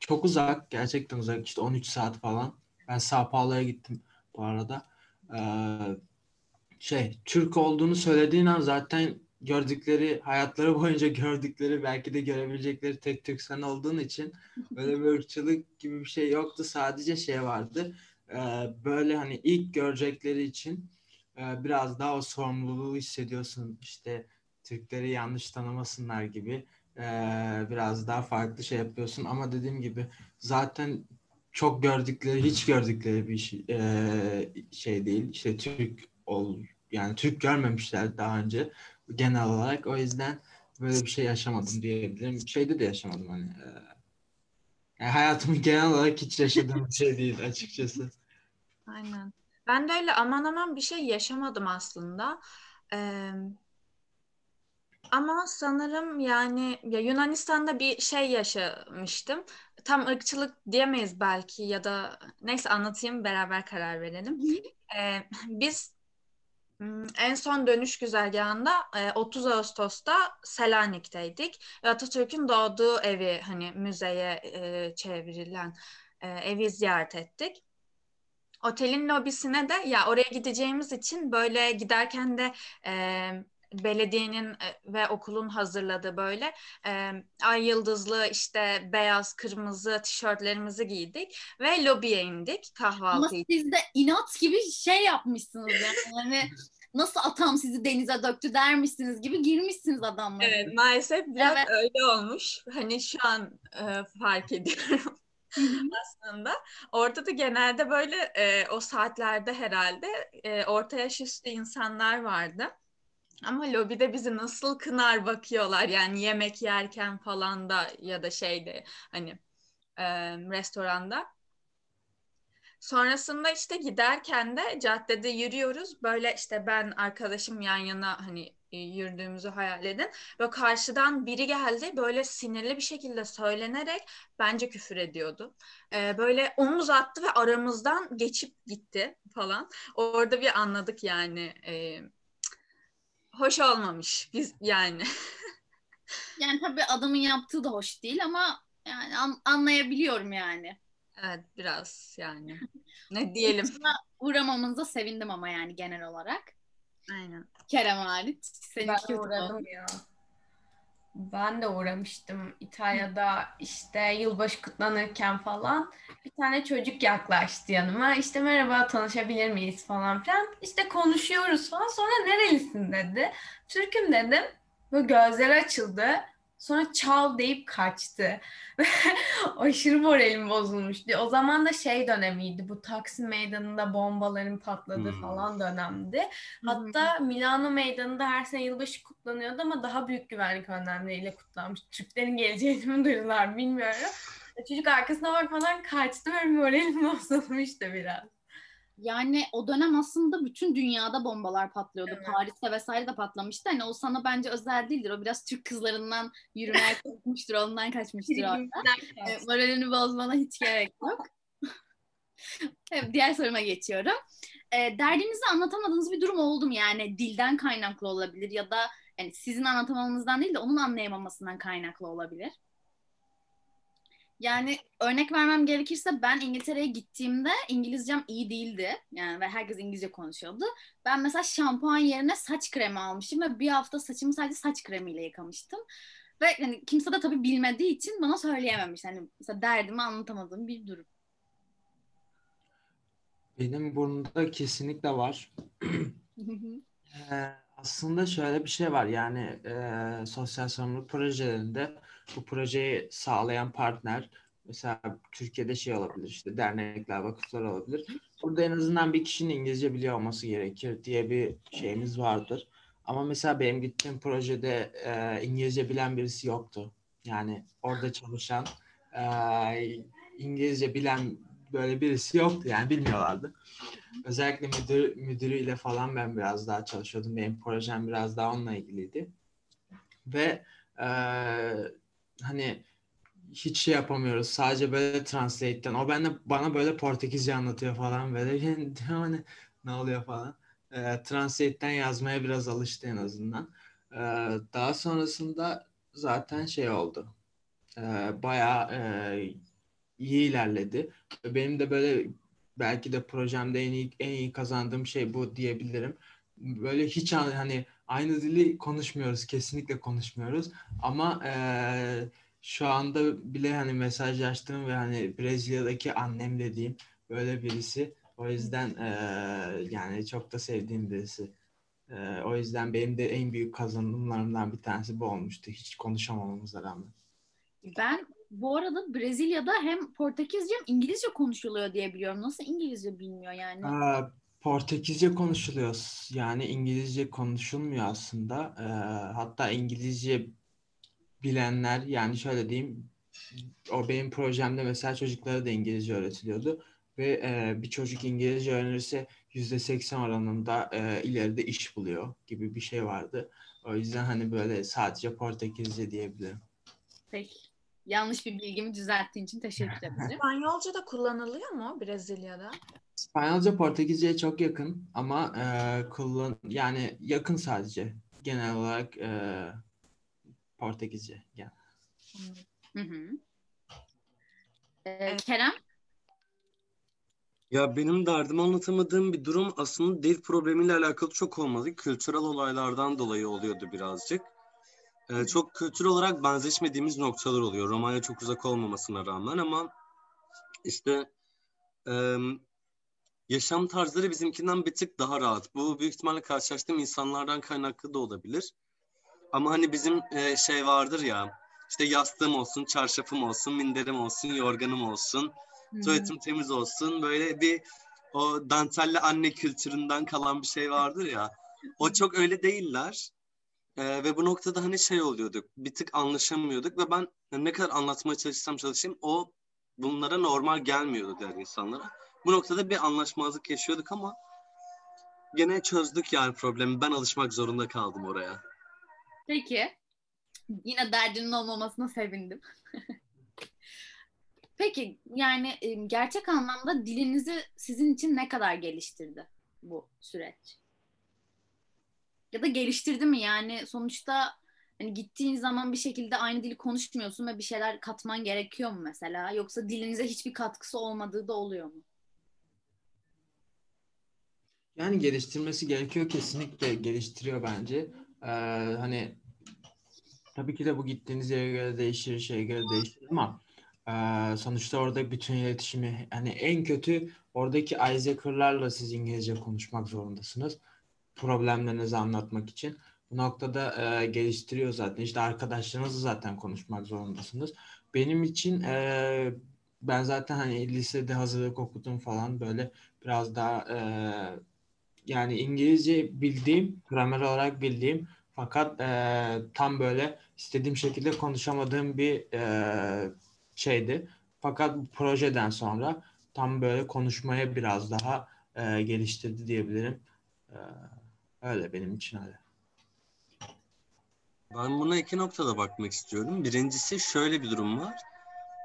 çok uzak, gerçekten uzak. İşte 13 saat falan. Ben Sao Paulo'ya gittim bu arada. Ee, şey, Türk olduğunu söylediğin an zaten gördükleri, hayatları boyunca (laughs) gördükleri, belki de görebilecekleri tek Türk sen olduğun için (laughs) böyle bir ırkçılık gibi bir şey yoktu. Sadece şey vardı. Ee, böyle hani ilk görecekleri için e, biraz daha o sorumluluğu hissediyorsun. İşte Türkleri yanlış tanımasınlar gibi e, biraz daha farklı şey yapıyorsun. Ama dediğim gibi zaten çok gördükleri, hiç gördükleri bir şey, e, şey değil. İşte Türk ol, yani Türk görmemişler daha önce genel olarak. O yüzden böyle bir şey yaşamadım diyebilirim. Şeyde de yaşamadım hani. yani hayatımın genel olarak hiç yaşadığım bir şey değil açıkçası. Aynen. Ben de öyle aman aman bir şey yaşamadım aslında. Ee, ama sanırım yani ya Yunanistan'da bir şey yaşamıştım. Tam ırkçılık diyemeyiz belki ya da neyse anlatayım beraber karar verelim. Ee, biz m, en son dönüş güzergahında e, 30 Ağustos'ta Selanik'teydik. Atatürk'ün doğduğu evi hani müzeye çevrilen evi ziyaret ettik. Otelin lobisine de ya oraya gideceğimiz için böyle giderken de e, belediyenin ve okulun hazırladığı böyle e, ay yıldızlı işte beyaz kırmızı tişörtlerimizi giydik ve lobiye indik Ama kahvaltı için. siz de inat gibi şey yapmışsınız yani. (laughs) Hani nasıl atam sizi denize döktü dermişsiniz gibi girmişsiniz adamla. Evet maalesef biraz Evet. öyle olmuş. Hani şu an e, fark ediyorum. (laughs) aslında. Orada da genelde böyle e, o saatlerde herhalde e, orta yaş üstü insanlar vardı. Ama lobide bizi nasıl kınar bakıyorlar yani yemek yerken falan da ya da şeyde hani e, restoranda. Sonrasında işte giderken de caddede yürüyoruz. Böyle işte ben arkadaşım yan yana hani yürüdüğümüzü hayal edin. Ve karşıdan biri geldi böyle sinirli bir şekilde söylenerek bence küfür ediyordu. Ee, böyle omuz attı ve aramızdan geçip gitti falan. Orada bir anladık yani. E, hoş olmamış biz yani. (laughs) yani tabii adamın yaptığı da hoş değil ama yani an- anlayabiliyorum yani. Evet biraz yani. (laughs) Ne diyelim. uğramamıza sevindim ama yani genel olarak. Aynen. Kerem hariç. Senin ben uğradım ya. Ben de uğramıştım. İtalya'da işte yılbaşı kutlanırken falan bir tane çocuk yaklaştı yanıma. İşte merhaba tanışabilir miyiz? falan filan. İşte konuşuyoruz falan. Sonra nerelisin? dedi. Türk'üm dedim. Böyle gözleri açıldı Sonra çal deyip kaçtı. (laughs) Aşırı moralim bozulmuştu. O zaman da şey dönemiydi. Bu Taksim Meydanı'nda bombaların patladığı hmm. falan dönemdi. Hatta hmm. Milano Meydanı'nda her sene yılbaşı kutlanıyordu ama daha büyük güvenlik önlemleriyle kutlanmış. Türklerin geleceğini mi duydular bilmiyorum. Çocuk arkasına bakmadan kaçtı ve moralim (laughs) bozulmuştu biraz. Yani o dönem aslında bütün dünyada bombalar patlıyordu. Evet. Paris'te vesaire de patlamıştı. Hani o sana bence özel değildir. O biraz Türk kızlarından yürümeye (laughs) korkmuştur. ondan kaçmıştır orada. e, moralini bozmana hiç gerek yok. (laughs) evet, diğer soruma geçiyorum. E, derdinizi anlatamadığınız bir durum oldu mu? Yani dilden kaynaklı olabilir ya da yani sizin anlatamanızdan değil de onun anlayamamasından kaynaklı olabilir. Yani örnek vermem gerekirse ben İngiltere'ye gittiğimde İngilizcem iyi değildi. Yani ve herkes İngilizce konuşuyordu. Ben mesela şampuan yerine saç kremi almışım ve bir hafta saçımı sadece saç kremiyle yıkamıştım. Ve yani kimse de tabii bilmediği için bana söyleyememiş. Yani mesela derdimi anlatamadığım bir durum. Benim burnumda kesinlikle var. ee, aslında şöyle bir şey var yani e, sosyal sorumluluk projelerinde bu projeyi sağlayan partner mesela Türkiye'de şey olabilir işte dernekler, vakıflar olabilir. Burada en azından bir kişinin İngilizce biliyor olması gerekir diye bir şeyimiz vardır. Ama mesela benim gittiğim projede e, İngilizce bilen birisi yoktu. Yani orada çalışan e, İngilizce bilen böyle birisi yoktu yani bilmiyorlardı. Özellikle müdür, müdürüyle falan ben biraz daha çalışıyordum. Benim projem biraz daha onunla ilgiliydi. Ve e, hani hiç şey yapamıyoruz. Sadece böyle translate'ten. O bende bana böyle Portekizce anlatıyor falan böyle. (laughs) hani ne oluyor falan. E, translate'ten yazmaya biraz alıştı en azından. E, daha sonrasında zaten şey oldu. E, bayağı e, iyi ilerledi. Benim de böyle belki de projemde en iyi en iyi kazandığım şey bu diyebilirim. Böyle hiç hani aynı dili konuşmuyoruz, kesinlikle konuşmuyoruz. Ama e, şu anda bile hani mesajlaştığım ve hani Brezilya'daki annem dediğim böyle birisi. O yüzden e, yani çok da sevdiğim birisi. E, o yüzden benim de en büyük kazanımlarımdan bir tanesi bu olmuştu. Hiç konuşamamamıza rağmen. Ben bu arada Brezilya'da hem Portekizce hem İngilizce konuşuluyor diye biliyorum. Nasıl İngilizce bilmiyor yani? Aa, Portekizce konuşuluyor. Yani İngilizce konuşulmuyor aslında. Ee, hatta İngilizce bilenler yani şöyle diyeyim o benim projemde mesela çocuklara da İngilizce öğretiliyordu ve e, bir çocuk İngilizce öğrenirse yüzde seksen oranında e, ileride iş buluyor gibi bir şey vardı. O yüzden hani böyle sadece Portekizce diyebilirim. Peki. Yanlış bir bilgimi düzelttiğin için teşekkür ederim. İspanyolca da kullanılıyor mu Brezilya'da? İspanyolca Portekizce'ye çok yakın ama e, kullan yani yakın sadece genel olarak e, Portekizce. Yani. Hı hı. Ee, Kerem? Ya benim derdimi anlatamadığım bir durum aslında dil problemiyle alakalı çok olmadı. Kültürel olaylardan dolayı oluyordu birazcık e, çok kültür olarak benzeşmediğimiz noktalar oluyor. Romanya çok uzak olmamasına rağmen ama işte e, yaşam tarzları bizimkinden bir tık daha rahat. Bu büyük ihtimalle karşılaştığım insanlardan kaynaklı da olabilir. Ama hani bizim e, şey vardır ya işte yastığım olsun, çarşafım olsun, minderim olsun, yorganım olsun, hmm. tuvaletim temiz olsun. Böyle bir o dantelli anne kültüründen kalan bir şey vardır ya. O çok öyle değiller. Ee, ve bu noktada hani şey oluyorduk, bir tık anlaşamıyorduk ve ben ne kadar anlatmaya çalışsam çalışayım o bunlara normal gelmiyordu diğer insanlara. Bu noktada bir anlaşmazlık yaşıyorduk ama gene çözdük yani problemi. Ben alışmak zorunda kaldım oraya. Peki. Yine derdinin olmamasına sevindim. (laughs) Peki yani e, gerçek anlamda dilinizi sizin için ne kadar geliştirdi bu süreç? Ya da geliştirdi mi yani sonuçta hani gittiğin zaman bir şekilde aynı dili konuşmuyorsun ve bir şeyler katman gerekiyor mu mesela? Yoksa dilinize hiçbir katkısı olmadığı da oluyor mu? Yani geliştirmesi gerekiyor kesinlikle geliştiriyor bence. Ee, hani tabii ki de bu gittiğiniz yere göre değişir, şeye göre değişir ama e, sonuçta orada bütün iletişimi hani en kötü oradaki Isaac'larla siz İngilizce konuşmak zorundasınız. Problemlerinizi anlatmak için. Bu noktada e, geliştiriyor zaten. İşte arkadaşlarınızla zaten konuşmak zorundasınız. Benim için e, ben zaten hani lisede hazırlık okudum falan böyle biraz daha e, yani İngilizce bildiğim, gramer olarak bildiğim fakat e, tam böyle istediğim şekilde konuşamadığım bir e, şeydi. Fakat bu projeden sonra tam böyle konuşmaya biraz daha e, geliştirdi diyebilirim. E, öyle benim için öyle. Ben buna iki noktada bakmak istiyorum. Birincisi şöyle bir durum var.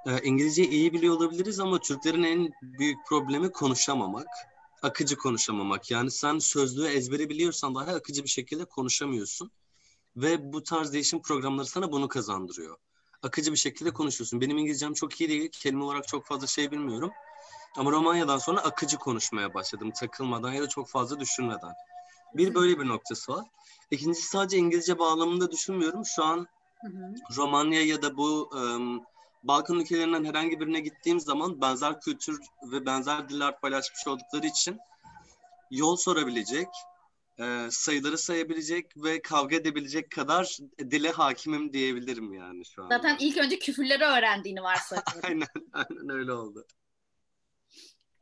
Ee, İngilizce iyi biliyor olabiliriz ama Türklerin en büyük problemi konuşamamak. Akıcı konuşamamak. Yani sen sözlüğü ezbere biliyorsan daha akıcı bir şekilde konuşamıyorsun. Ve bu tarz değişim programları sana bunu kazandırıyor. Akıcı bir şekilde konuşuyorsun. Benim İngilizcem çok iyi değil. Kelime olarak çok fazla şey bilmiyorum. Ama Romanya'dan sonra akıcı konuşmaya başladım. Takılmadan ya da çok fazla düşünmeden. Bir böyle bir noktası var. İkincisi sadece İngilizce bağlamında düşünmüyorum. Şu an. Romanya ya da bu ım, Balkan ülkelerinden herhangi birine gittiğim zaman benzer kültür ve benzer diller paylaşmış oldukları için yol sorabilecek, e, sayıları sayabilecek ve kavga edebilecek kadar dile hakimim diyebilirim yani şu an. Zaten ilk önce küfürleri öğrendiğini varsayıyorum. (laughs) aynen, aynen öyle oldu.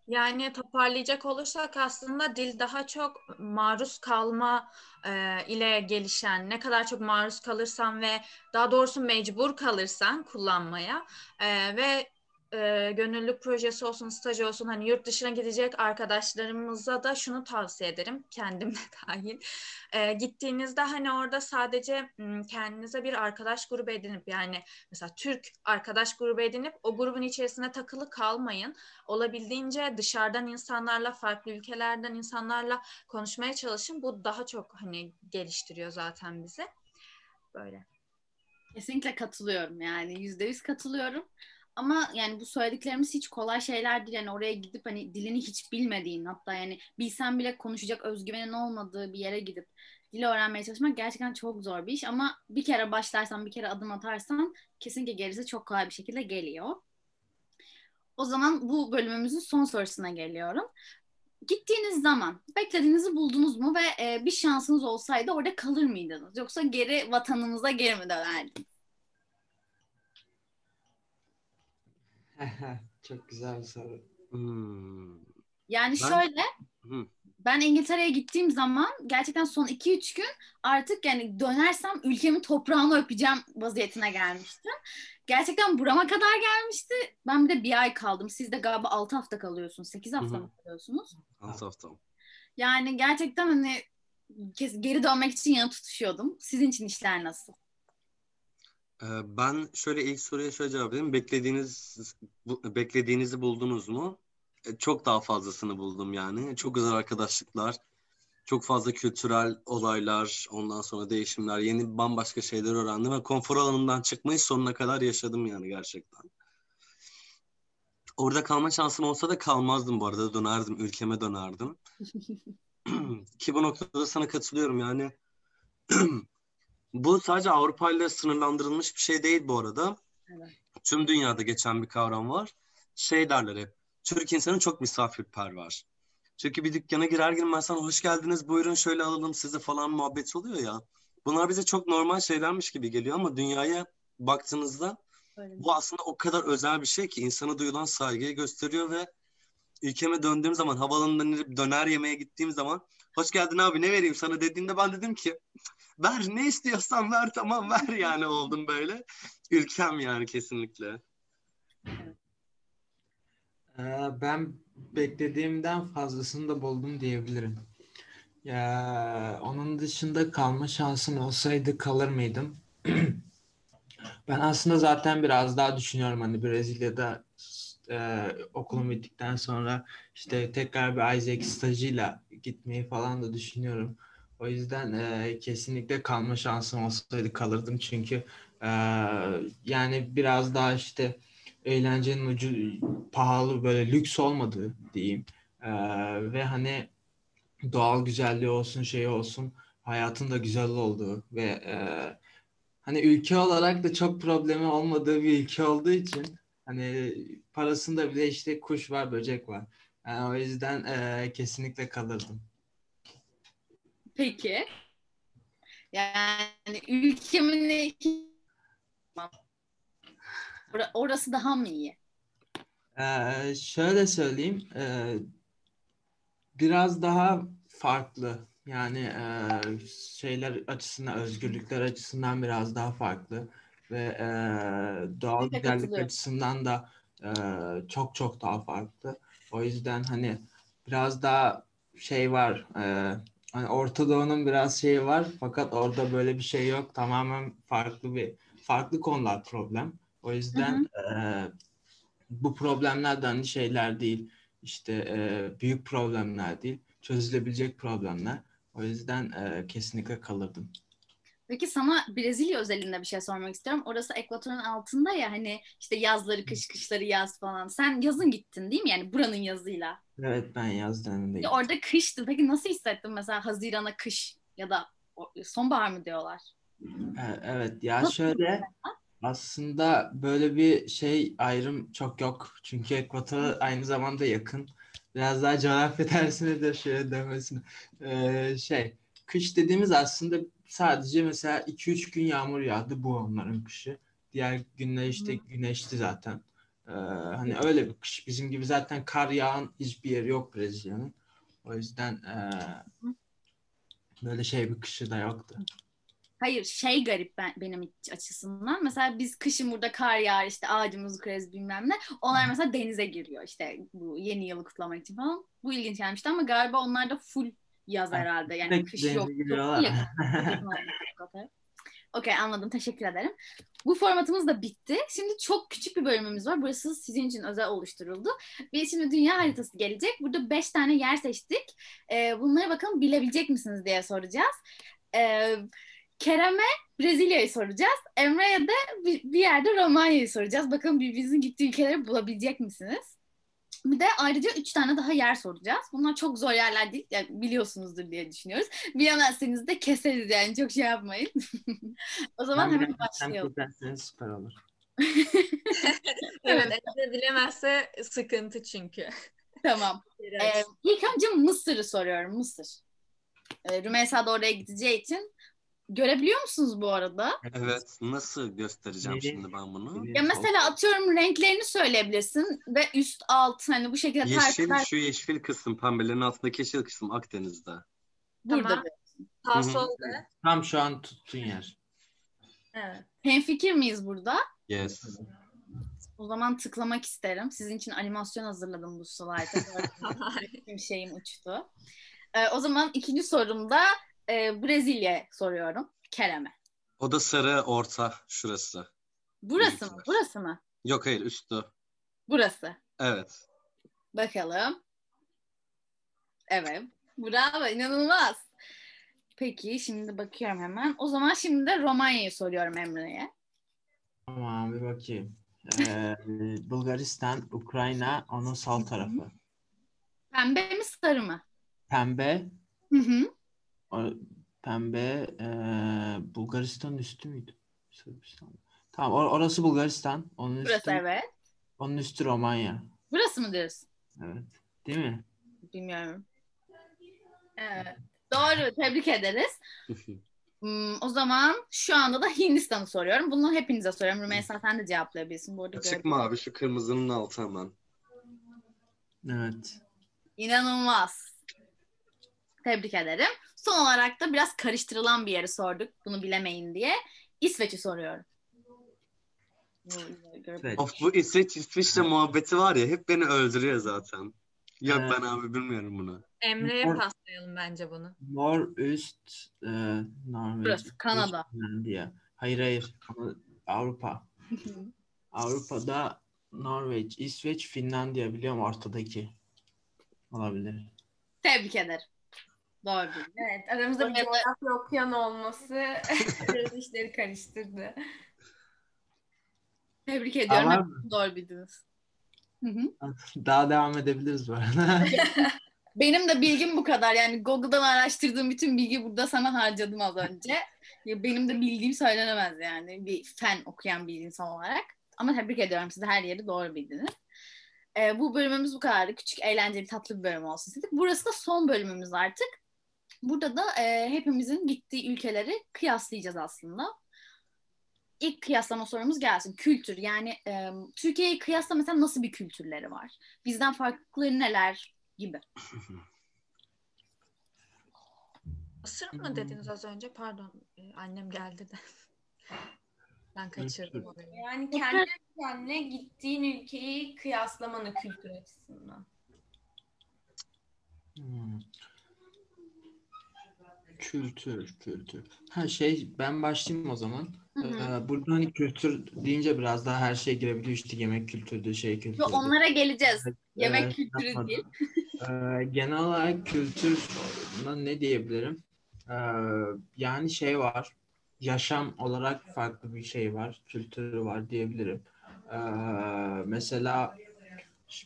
Yani toparlayacak olursak aslında dil daha çok maruz kalma e, ile gelişen, ne kadar çok maruz kalırsan ve daha doğrusu mecbur kalırsan kullanmaya e, ve e, gönüllülük projesi olsun, staj olsun hani yurt dışına gidecek arkadaşlarımıza da şunu tavsiye ederim kendim de (laughs) dahil. E, gittiğinizde hani orada sadece kendinize bir arkadaş grubu edinip yani mesela Türk arkadaş grubu edinip o grubun içerisine takılı kalmayın. Olabildiğince dışarıdan insanlarla, farklı ülkelerden insanlarla konuşmaya çalışın. Bu daha çok hani geliştiriyor zaten bizi. Böyle. Kesinlikle katılıyorum yani yüzde yüz katılıyorum. Ama yani bu söylediklerimiz hiç kolay şeyler değil. Yani oraya gidip hani dilini hiç bilmediğin hatta yani bilsen bile konuşacak özgüvenin olmadığı bir yere gidip dili öğrenmeye çalışmak gerçekten çok zor bir iş. Ama bir kere başlarsan, bir kere adım atarsan kesinlikle gerisi çok kolay bir şekilde geliyor. O zaman bu bölümümüzün son sorusuna geliyorum. Gittiğiniz zaman beklediğinizi buldunuz mu ve e, bir şansınız olsaydı orada kalır mıydınız? Yoksa geri vatanınıza geri mi dönerdiniz? (laughs) Çok güzel bir soru. Hmm. Yani Ben- şöyle Hı. ben İngiltere'ye gittiğim zaman gerçekten son 2-3 gün artık yani dönersem ülkemin toprağını öpeceğim vaziyetine gelmiştim. Gerçekten burama kadar gelmişti. Ben bir de bir ay kaldım. Siz de galiba 6 hafta kalıyorsunuz. 8 hafta mı kalıyorsunuz? Alt haftam. Yani gerçekten hani geri dönmek için yana tutuşuyordum. Sizin için işler nasıl? Ee, Ben şöyle ilk soruya şöyle cevap vereyim. Beklediğiniz bu, beklediğinizi buldunuz mu? E, Çok daha fazlasını buldum yani. Çok güzel arkadaşlıklar, çok fazla kültürel olaylar, ondan sonra değişimler, yeni bambaşka şeyler öğrendim ve konfor alanımdan çıkmayı sonuna kadar yaşadım yani gerçekten. Orada kalma şansım olsa da kalmazdım bu arada. Dönerdim, ülkeme dönerdim. (laughs) (clears throat) Ki bu noktada sana katılıyorum yani. (clears throat) Bu sadece Avrupa ile sınırlandırılmış bir şey değil bu arada. Evet. Tüm dünyada geçen bir kavram var. Şey derler hep. Türk insanı çok misafirperver. Çünkü bir dükkana girer girmez sana hoş geldiniz buyurun şöyle alalım sizi falan muhabbet oluyor ya. Bunlar bize çok normal şeylermiş gibi geliyor ama dünyaya baktığınızda Öyle. bu aslında o kadar özel bir şey ki insana duyulan saygıyı gösteriyor ve ülkeme döndüğüm zaman havaalanından inip döner yemeye gittiğim zaman hoş geldin abi ne vereyim sana dediğinde ben dedim ki ver ne istiyorsan ver tamam ver yani oldum böyle. Ülkem yani kesinlikle. Ee, Ben beklediğimden fazlasını da buldum diyebilirim. Ya onun dışında kalma şansım olsaydı kalır mıydım? (clears throat) Ben aslında zaten biraz daha düşünüyorum hani Brezilya'da e, okulum bittikten sonra işte tekrar bir Isaac stajıyla gitmeyi falan da düşünüyorum. O yüzden e, kesinlikle kalma şansım olsaydı kalırdım çünkü e, yani biraz daha işte eğlencenin ucu pahalı böyle lüks olmadığı diyeyim. E, ve hani doğal güzelliği olsun şey olsun hayatın da güzel olduğu ve e, hani ülke olarak da çok problemi olmadığı bir ülke olduğu için hani parasında bile işte kuş var böcek var. Yani o yüzden e, kesinlikle kalırdım. Peki. Yani ülkemin Orası daha mı iyi? Ee, şöyle söyleyeyim, e, biraz daha farklı. Yani e, şeyler açısından, özgürlükler açısından biraz daha farklı ve e, doğal güzellik açısından da e, çok çok daha farklı. O yüzden hani biraz daha şey var, e, hani Orta Doğu'nun biraz şeyi var fakat orada böyle bir şey yok. Tamamen farklı bir farklı konular problem. O yüzden e, bu problemler de hani şeyler değil, işte e, büyük problemler değil, çözülebilecek problemler. O yüzden e, kesinlikle kalırdım. Peki sana Brezilya özelinde bir şey sormak istiyorum. Orası ekvatorun altında ya hani işte yazları kış kışları yaz falan. Sen yazın gittin değil mi? Yani buranın yazıyla. Evet ben yaz dönemindeyim. Orada kıştı. Peki nasıl hissettin mesela Haziran'a kış ya da sonbahar mı diyorlar? E, Evet ya Nasıl şöyle aslında böyle bir şey ayrım çok yok. Çünkü ekvatora aynı zamanda yakın. Biraz daha coğrafya (laughs) dersine de şöyle demesine. Ee, şey kış dediğimiz aslında sadece mesela 2-3 gün yağmur yağdı bu onların kışı. Diğer günler işte güneşti zaten. Ee, hani öyle bir kış. Bizim gibi zaten kar yağan hiçbir yeri yok Brezilya'nın. O yüzden ee, böyle şey bir kışı da yoktu. Hayır şey garip ben, benim açısından. Mesela biz kışın burada kar yağar işte ağacımızı kırarız bilmem ne. Onlar mesela denize giriyor işte bu yeni yılı kutlamak için falan. Bu ilginç gelmişti ama galiba onlar da full yaz herhalde. Yani Direkt kış yok. Okey (laughs) anladım teşekkür ederim. Bu formatımız da bitti. Şimdi çok küçük bir bölümümüz var. Burası sizin için özel oluşturuldu. Ve şimdi dünya haritası gelecek. Burada beş tane yer seçtik. Ee, bunları bakalım bilebilecek misiniz diye soracağız. Ee, Kerem'e Brezilya'yı soracağız. Emre'ye de bir, bir yerde Romanya'yı soracağız. Bakalım birbirinizin gittiği ülkeleri bulabilecek misiniz? Bir de ayrıca üç tane daha yer soracağız. Bunlar çok zor yerler değil. Yani biliyorsunuzdur diye düşünüyoruz. Bilemezseniz de keseriz yani. Çok şey yapmayın. (laughs) o zaman Ben hemen başlayalım. keserseniz süper olur. (laughs) Evet, Emre bilemezse sıkıntı çünkü. Tamam. (laughs) Ee, ilk önce Mısır'ı soruyorum. Mısır. Ee, Rümeysa da oraya gideceği için. Görebiliyor musunuz bu arada? Evet, nasıl göstereceğim Neydi? şimdi ben bunu? Ya mesela atıyorum renklerini söyleyebilirsin ve üst alt hani bu şekilde Yeşil, tarif şu yeşil kısım, pembelerin altındaki yeşil kısım Akdeniz'de. burada. Tamam. Sağ Hı hı. Tam şu an tuttuğun yer. Evet. Hemfikir miyiz burada? Yes. O zaman tıklamak isterim. Sizin için animasyon hazırladım bu slayta. Tüm (laughs) şeyim uçtu. Ee, o zaman ikinci sorumda e, Brezilya soruyorum. Kerem'e. O da sarı orta şurası. Burası mı? Büyükler. Burası mı? Yok hayır üstü. Burası. Evet. Bakalım. Evet. Bravo. inanılmaz. Peki şimdi bakıyorum hemen. O zaman şimdi de Romanya'yı soruyorum Emre'ye. Tamam bir bakayım. Ee, Bulgaristan, Ukrayna onun sol tarafı. Pembe mi sarı mı? Pembe, Hı hı. Pembe ee, Bulgaristan'ın üstü müydü? Sırbistan. Tamam or- orası Bulgaristan. Onun üstü, Burası evet. onun üstü Romanya. Burası mı diyorsun? Evet. Değil mi? Bilmiyorum. Evet. Doğru. Tebrik ederiz. Hmm, o zaman şu anda da Hindistan'ı soruyorum. Bunu hepinize soruyorum. Rümeysa sen de cevaplayabilirsin. Bu arada Açık mavi şu kırmızının altı hemen. Evet. İnanılmaz. Tebrik ederim. Son olarak da biraz karıştırılan bir yeri sorduk. Bunu bilemeyin diye. İsveç'i soruyorum. Evet. Of bu İsveç İsviçre muhabbeti var ya hep beni öldürüyor zaten. Yok Evet. ben abi bilmiyorum bunu. Emre'ye paslayalım bence bunu. Norüst e, Norveç. Burası, Kanada. Finlandiya. Hayır hayır. Avrupa. (laughs) Avrupa'da Norveç, İsveç, Finlandiya biliyorum ortadaki. Olabilir. Tebrik ederim. Doğru. Evet, aramızda bir coğrafya okuyan olması (laughs) biraz işleri karıştırdı. Tebrik ediyorum. Hepiniz Doğru bildiniz. Hı hı. Daha devam edebiliriz bu arada. (laughs) Benim de bilgim bu kadar. Yani Google'dan araştırdığım bütün bilgi burada sana harcadım az önce. Ya benim de bildiğim söylenemez yani. Bir fen okuyan bir insan olarak. Ama tebrik ediyorum sizi her yeri doğru bildiniz. Ee, bu bölümümüz bu kadardı. Küçük, eğlenceli, tatlı bir bölüm olsun istedik. Burası da son bölümümüz artık. Burada da e, hepimizin gittiği ülkeleri kıyaslayacağız aslında. İlk kıyaslama sorumuz gelsin. Kültür yani e, Türkiye'yi kıyasla mesela nasıl bir kültürleri var? Bizden farklılıkları neler gibi. Isır mı dediniz az önce? Pardon, e, annem geldi de. (laughs) Ben kaçırdım orayı. Yani kendi ülkenle gittiğin ülkeyi kıyaslamanı kültür açısından. Hmm. Kültür, kültür. Ha şey ben başlayayım o zaman. Hı hı. Ee, burada hani kültür deyince biraz daha her şey girebiliyor işte yemek kültürü, şey kültürü. Onlara geleceğiz. Yemek Evet, kültürü yapmadım. değil. Ee, genel olarak kültür ne diyebilirim? Ee, yani şey var. Yaşam olarak farklı bir şey var. Kültürü var diyebilirim. Ee, mesela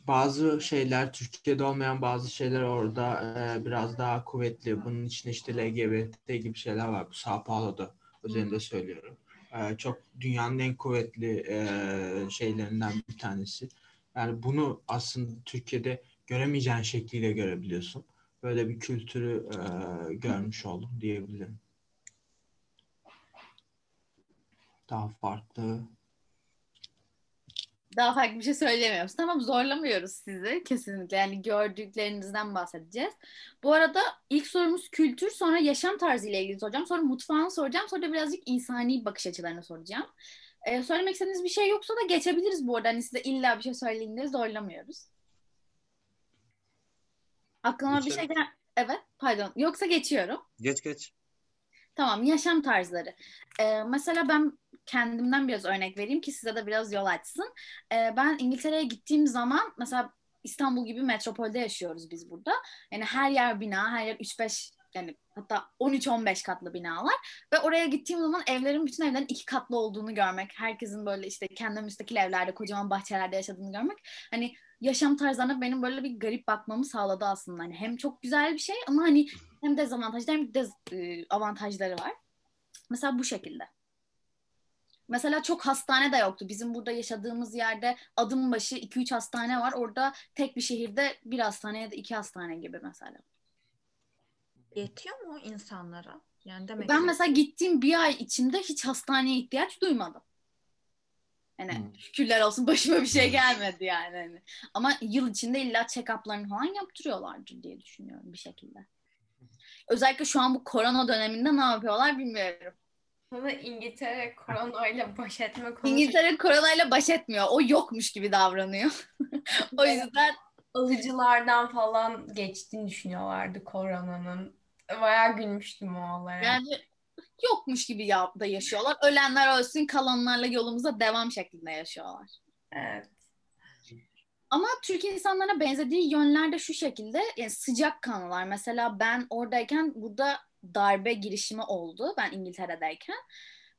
bazı şeyler Türkiye'de olmayan bazı şeyler orada e, biraz daha kuvvetli. Bunun içinde işte LGBT gibi şeyler var. Bu Sao Paulo'da özelinde söylüyorum. Ee, çok dünyanın en kuvvetli e, şeylerinden bir tanesi. Yani bunu aslında Türkiye'de göremeyeceğin şekliyle görebiliyorsun. Böyle bir kültürü e, görmüş oldum diyebilirim. Daha farklı. Daha farklı bir şey söylemiyoruz. Tamam zorlamıyoruz sizi kesinlikle. Yani gördüklerinizden bahsedeceğiz. Bu arada ilk sorumuz kültür, sonra yaşam tarzı ile ilgili soracağım. Sonra mutfağını soracağım. Sonra da birazcık insani bakış açılarını soracağım. Ee, söylemek istediğiniz bir şey yoksa da geçebiliriz bu arada. Hani size illa bir şey söyleyin diye zorlamıyoruz. Aklıma bir şey gel... Evet, pardon. Yoksa geçiyorum. Geç geç. Tamam, yaşam tarzları. Ee, mesela ben kendimden biraz örnek vereyim ki size de biraz yol açsın. Ee, ben İngiltere'ye gittiğim zaman mesela İstanbul gibi metropolde yaşıyoruz biz burada. Yani her yer bina, her yer 3-5 yani hatta 13-15 katlı binalar ve oraya gittiğim zaman evlerin bütün evlerin iki katlı olduğunu görmek, herkesin böyle işte kendi müstakil evlerde, kocaman bahçelerde yaşadığını görmek hani yaşam tarzlarına benim böyle bir garip bakmamı sağladı aslında. Hani hem çok güzel bir şey ama hani hem dezavantajları hem de e, avantajları var. Mesela bu şekilde. Mesela çok hastane de yoktu. Bizim burada yaşadığımız yerde adım başı 2-3 hastane var. Orada tek bir şehirde bir hastane ya da iki hastane gibi mesela. Yetiyor mu insanlara? Yani demek Ben ki- mesela gittiğim bir ay içinde hiç hastaneye ihtiyaç duymadım. Yani Hmm. şükürler olsun başıma bir şey gelmedi yani. Hani. Ama yıl içinde illa check-up'larını falan yaptırıyorlardır diye düşünüyorum bir şekilde. Özellikle şu an bu korona döneminde ne yapıyorlar bilmiyorum. Sana İngiltere koronayla baş etme konusu İngiltere koronayla baş etmiyor. O yokmuş gibi davranıyor. (laughs) o yüzden alıcılardan falan geçtiğini düşünüyorlardı koronanın. Bayağı gülmüştüm o olaya. yani yokmuş gibi ya- da yaşıyorlar. Ölenler ölsün, kalanlarla yolumuza devam şeklinde yaşıyorlar. Evet. Ama Türk insanlara benzediği yönler de şu şekilde yani sıcak kanlılar. Mesela ben oradayken burada darbe girişimi oldu ben İngiltere'deyken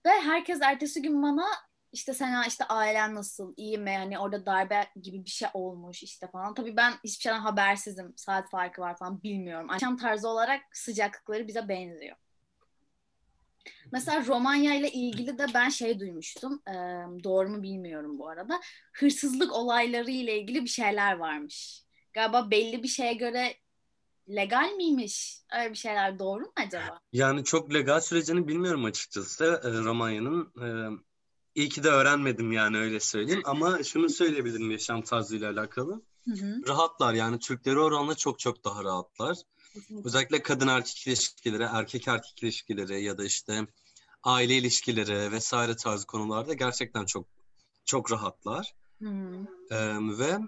ve herkes ertesi gün bana işte Sena işte ailen nasıl iyi mi hani orada darbe gibi bir şey olmuş işte falan. Tabii ben hiçbir şeyden habersizim saat farkı var falan bilmiyorum. Akşam tarzı olarak sıcaklıkları bize benziyor. Mesela Romanya ile ilgili de ben şey duymuştum. Ee, doğru mu bilmiyorum bu arada. Hırsızlık olayları ile ilgili bir şeyler varmış. Galiba belli bir şeye göre legal miymiş? Öyle bir şeyler doğru mu acaba? Yani çok legal sürecini bilmiyorum açıkçası e, Romanya'nın. E, iyi ki de öğrenmedim yani öyle söyleyeyim. Ama şunu söyleyebilirim yaşam tarzıyla alakalı. Hı hı. Rahatlar yani Türkleri oranla çok çok daha rahatlar. Özellikle kadın erkek ilişkileri, erkek erkek ilişkileri ya da işte aile ilişkileri vesaire tarzı konularda gerçekten çok Çok rahatlar. Hmm. Ee, ve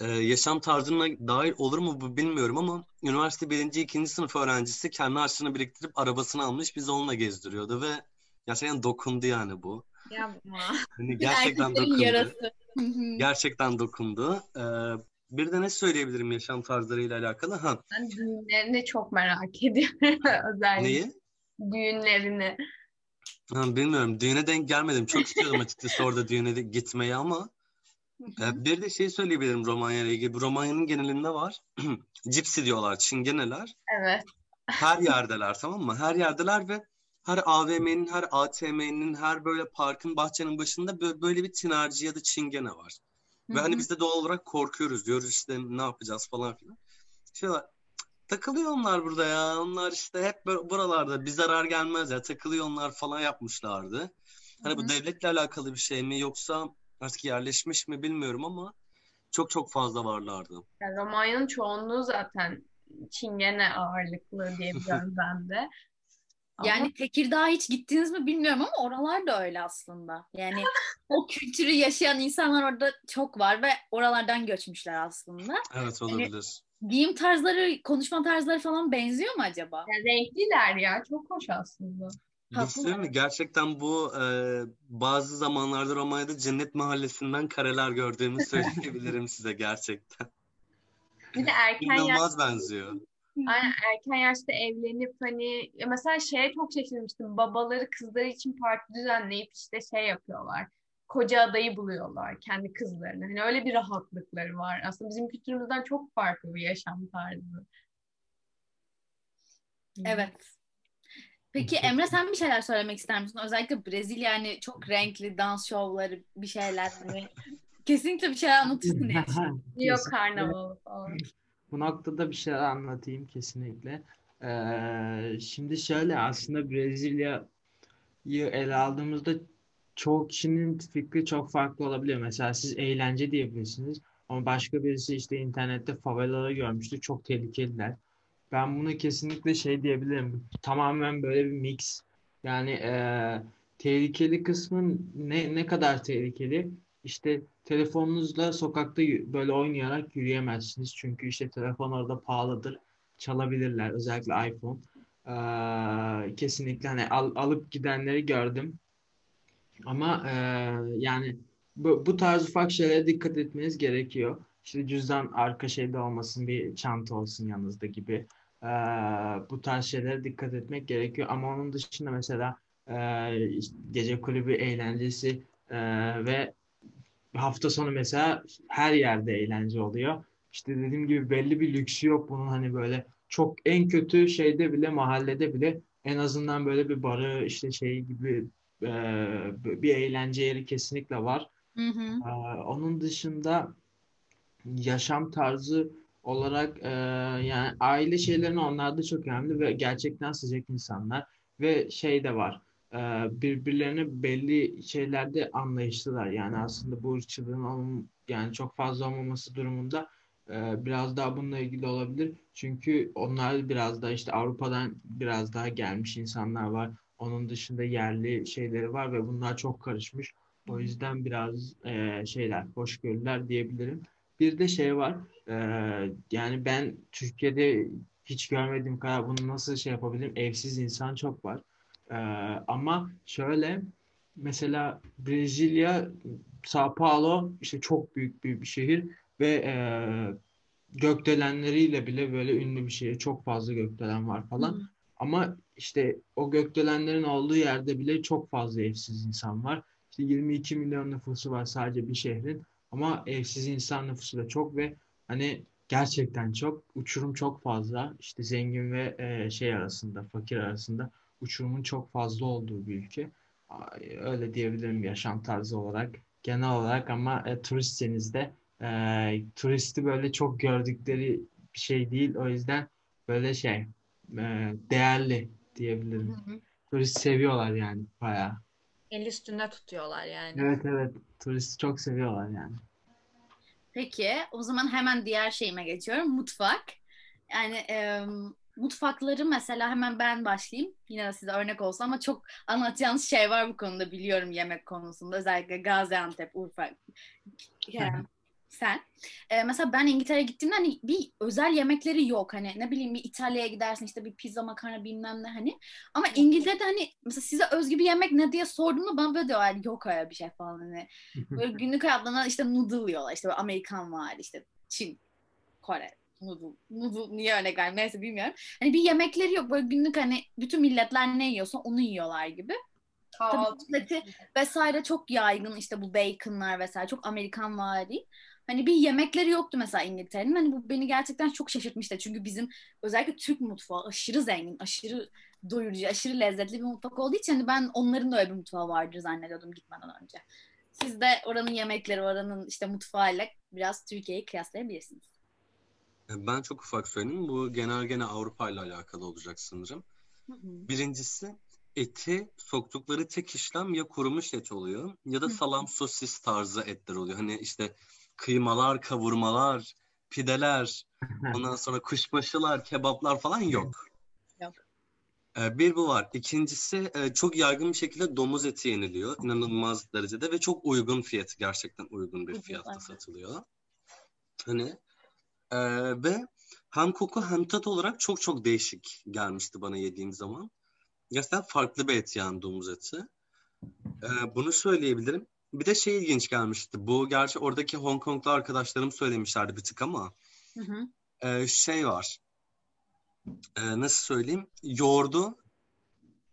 e, yaşam tarzına dair olur mu bu bilmiyorum ama üniversite birinci, ikinci sınıf öğrencisi kendi harçlığını biriktirip arabasını almış bizi onunla gezdiriyordu ve gerçekten dokundu yani bu. Yapma. Hani (laughs) gerçekten dokundu. yarası. Gerçekten dokundu. Ee, bir de ne söyleyebilirim yaşam tarzlarıyla alakalı? Ha, Ben düğünlerini çok merak ediyorum. (laughs) Özellikle neyi? düğünlerini. Ha, bilmiyorum. Düğüne denk gelmedim. Çok istiyordum açıkçası orada düğüne gitmeyi ama bir de şey söyleyebilirim Romanya ile ilgili. Romanya'nın genelinde var. (clears throat) Cipsi diyorlar, çingeneler. Evet. Her yerdeler tamam mı? Her yerdeler ve her AVM'nin, her ATM'nin, her böyle parkın, bahçenin başında bö- böyle bir tinerci ya da çingene var. Ve hani biz de doğal olarak korkuyoruz. Diyoruz işte ne yapacağız falan filan. Şey var, takılıyor onlar burada ya. Onlar işte hep böyle buralarda bir zarar gelmez ya. Takılıyor onlar falan yapmışlardı. Hani bu devletle alakalı bir şey mi yoksa artık yerleşmiş mi bilmiyorum ama çok çok fazla varlardı. Yani Romanya'nın çoğunluğu zaten Çingene ağırlıklı diyebiliyorum (laughs) ben de. Ama Yani Tekirdağ'a hiç gittiniz mi bilmiyorum ama oralar da öyle aslında. Yani o (laughs) kültürü yaşayan insanlar orada çok var ve oralardan göçmüşler aslında. Evet olabilir. Giyim tarzları, konuşma tarzları falan benziyor mu acaba? yani renkliler ya. Çok hoş aslında. Söyleyeyim mi? Gerçekten bu e, bazı zamanlarda Romanya'da Cennet Mahallesi'nden kareler gördüğümü söyleyebilirim (laughs) size gerçekten. Bir de erken yaş, İnanılmaz benziyor. aynen erken yaşta evlenip hani mesela şeye çok şaşırmıştım. Babaları kızları için parti düzenleyip işte şey yapıyorlar. Koca adayı buluyorlar kendi kızlarını. Hani öyle bir rahatlıkları var. Aslında bizim kültürümüzden çok farklı bir yaşam tarzı. Evet. Peki Emre sen bir şeyler söylemek ister misin? Özellikle Brezilya yani çok renkli dans şovları bir şeyler hani kesinlikle bir şeyler anlatırsın diye (laughs) Kesinlikle. Karnavalı falan. Bu noktada bir şeyler anlatayım kesinlikle. Ee, şimdi şöyle aslında Brezilya'yı ele aldığımızda çoğu kişinin fikri çok farklı olabiliyor. Mesela siz eğlence diyebilirsiniz ama başka birisi işte internette favelaları görmüştü. Çok tehlikeliler. Ben buna kesinlikle şey diyebilirim. Tamamen böyle bir mix. Yani eee, tehlikeli kısmın ne ne kadar tehlikeli? İşte telefonunuzla sokakta böyle oynayarak yürüyemezsiniz. Çünkü işte telefon orada pahalıdır. Çalabilirler. Özellikle iPhone. Eee, kesinlikle hani al- alıp gidenleri gördüm. Ama eee, yani bu, bu tarz ufak şeylere dikkat etmeniz gerekiyor. İşte cüzdan arka şeyde olmasın, bir çanta olsun yanınızda gibi. Eee, bu tarz şeylere dikkat etmek gerekiyor. Ama onun dışında mesela eee, işte gece kulübü eğlencesi eee, ve hafta sonu mesela her yerde eğlence oluyor. İşte dediğim gibi belli bir lüksü yok bunun hani böyle çok en kötü şeyde bile mahallede bile en azından böyle bir barı işte şey gibi eee, bir eğlence yeri kesinlikle var. Hı hı. Eee, onun dışında yaşam tarzı olarak eee, yani aile şeylerin onlar da çok önemli ve gerçekten sıcak insanlar ve şey de var eee, birbirlerine belli şeylerde anlayışlılar. Yani aslında bu ırkçılığın olm- yani çok fazla olmaması durumunda eee, biraz daha bununla ilgili olabilir. Çünkü onlar biraz da işte Avrupa'dan biraz daha gelmiş insanlar var. Onun dışında yerli şeyleri var ve bunlar çok karışmış. O yüzden biraz eee, şeyler hoşgörüler diyebilirim. Bir de şey var. eee, yani ben Türkiye'de hiç görmediğim kadar bunu nasıl şey yapabilirim? Evsiz insan çok var. Eee, ama şöyle mesela Brezilya, Sao Paulo işte çok büyük bir, bir şehir ve eee gökdelenleriyle bile böyle ünlü bir şehir. Çok fazla gökdelen var falan. Hı. Ama işte o gökdelenlerin olduğu yerde bile çok fazla evsiz insan var. İşte 22 milyon nüfusu var sadece bir şehrin. Ama evsiz insan nüfusu da çok ve hani gerçekten çok. Uçurum çok fazla. İşte zengin ve e, şey arasında, fakir arasında uçurumun çok fazla olduğu bir ülke. Öyle diyebilirim yaşam tarzı olarak. Genel olarak ama e, turistseniz de e, turisti böyle çok gördükleri bir şey değil. O yüzden böyle şey e, değerli diyebilirim. Hı hı. Turist seviyorlar yani bayağı. El üstünde tutuyorlar yani. Evet evet. Turisti çok seviyorlar yani. Peki o zaman hemen diğer şeyime geçiyorum. Mutfak. Yani em, mutfakları mesela hemen ben başlayayım. Yine de size örnek olsun ama çok anlatacağınız şey var bu konuda biliyorum yemek konusunda. Özellikle Gaziantep, Urfa, Kerem, sen. Ee, mesela ben İngiltere'ye gittiğimde hani bir özel yemekleri yok. Hani ne bileyim bir İtalya'ya gidersin işte bir pizza makarna bilmem ne hani. Ama İngiltere'de hani mesela size özgü bir yemek ne diye sorduğumda bana böyle diyorlar yok öyle bir şey falan hani. (laughs) Böyle günlük hayatlarına işte noodle yiyorlar. İşte Amerikan var işte Çin, Kore noodle. Noodle niye öyle geldi neyse bilmiyorum. Hani bir yemekleri yok. Böyle günlük hani bütün milletler ne yiyorsa onu yiyorlar gibi. Milleti vesaire çok yaygın işte bu baconlar vesaire çok Amerikan vari. Hani bir yemekleri yoktu mesela İngiltere'nin. Hani bu beni gerçekten çok şaşırtmıştı. Çünkü bizim özellikle Türk mutfağı aşırı zengin, aşırı doyurucu, aşırı lezzetli bir mutfak olduğu için hani ben onların da öyle bir mutfağı vardır zannediyordum gitmeden önce. Siz de oranın yemekleri, oranın işte mutfağıyla biraz Türkiye'yi kıyaslayabilirsiniz. Ben çok ufak söyleyeyim. Bu genel gene Avrupa ile alakalı olacak sanırım. Hı hı. Birincisi eti soktukları tek işlem ya kurumuş et oluyor ya da salam sosis tarzı etler oluyor. Hani işte kıymalar, kavurmalar, pideler, (laughs) ondan sonra kuşbaşılar, kebaplar falan yok. Yok. Ee, bir bu var. İkincisi e, çok yaygın bir şekilde domuz eti yeniliyor. İnanılmaz derecede ve çok uygun fiyatı gerçekten uygun bir fiyatta satılıyor. Hani e, ve hem koku hem tat olarak çok çok değişik gelmişti bana yediğim zaman. Gerçekten farklı bir et yani domuz eti. Ee, bunu söyleyebilirim. Bir de şey ilginç gelmişti. Bu gerçi oradaki Hong Konglu arkadaşlarım söylemişlerdi bir tık ama Hı hı. e, şey var. E, nasıl söyleyeyim? Yoğurdu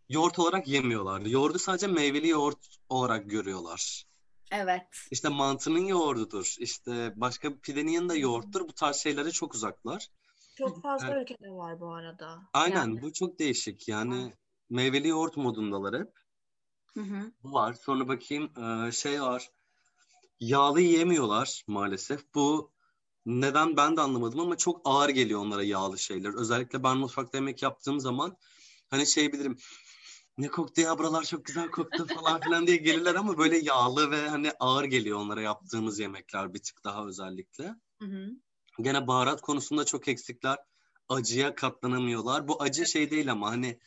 yoğurt olarak yemiyorlar. Yoğurdu sadece meyveli yoğurt olarak görüyorlar. Evet. İşte mantının yoğurdudur. İşte başka pidenin yanında yoğurttur. Bu tarz şeylere çok uzaklar. Çok fazla Evet. ülkede var bu arada. Aynen Yani bu çok değişik. Yani meyveli yoğurt modundalar hep. Hı hı. Bu var. Sonra bakayım e, şey var. Yağlı yiyemiyorlar maalesef. Bu neden ben de anlamadım ama çok ağır geliyor onlara yağlı şeyler. Özellikle ben mutfakta yemek yaptığım zaman hani şey bilirim. Ne koktu ya buralar çok güzel koktu falan filan diye gelirler ama böyle yağlı ve hani ağır geliyor onlara yaptığımız yemekler bir tık daha özellikle. Hı hı. Gene baharat konusunda çok eksikler. Acıya katlanamıyorlar. Bu acı şey değil ama hani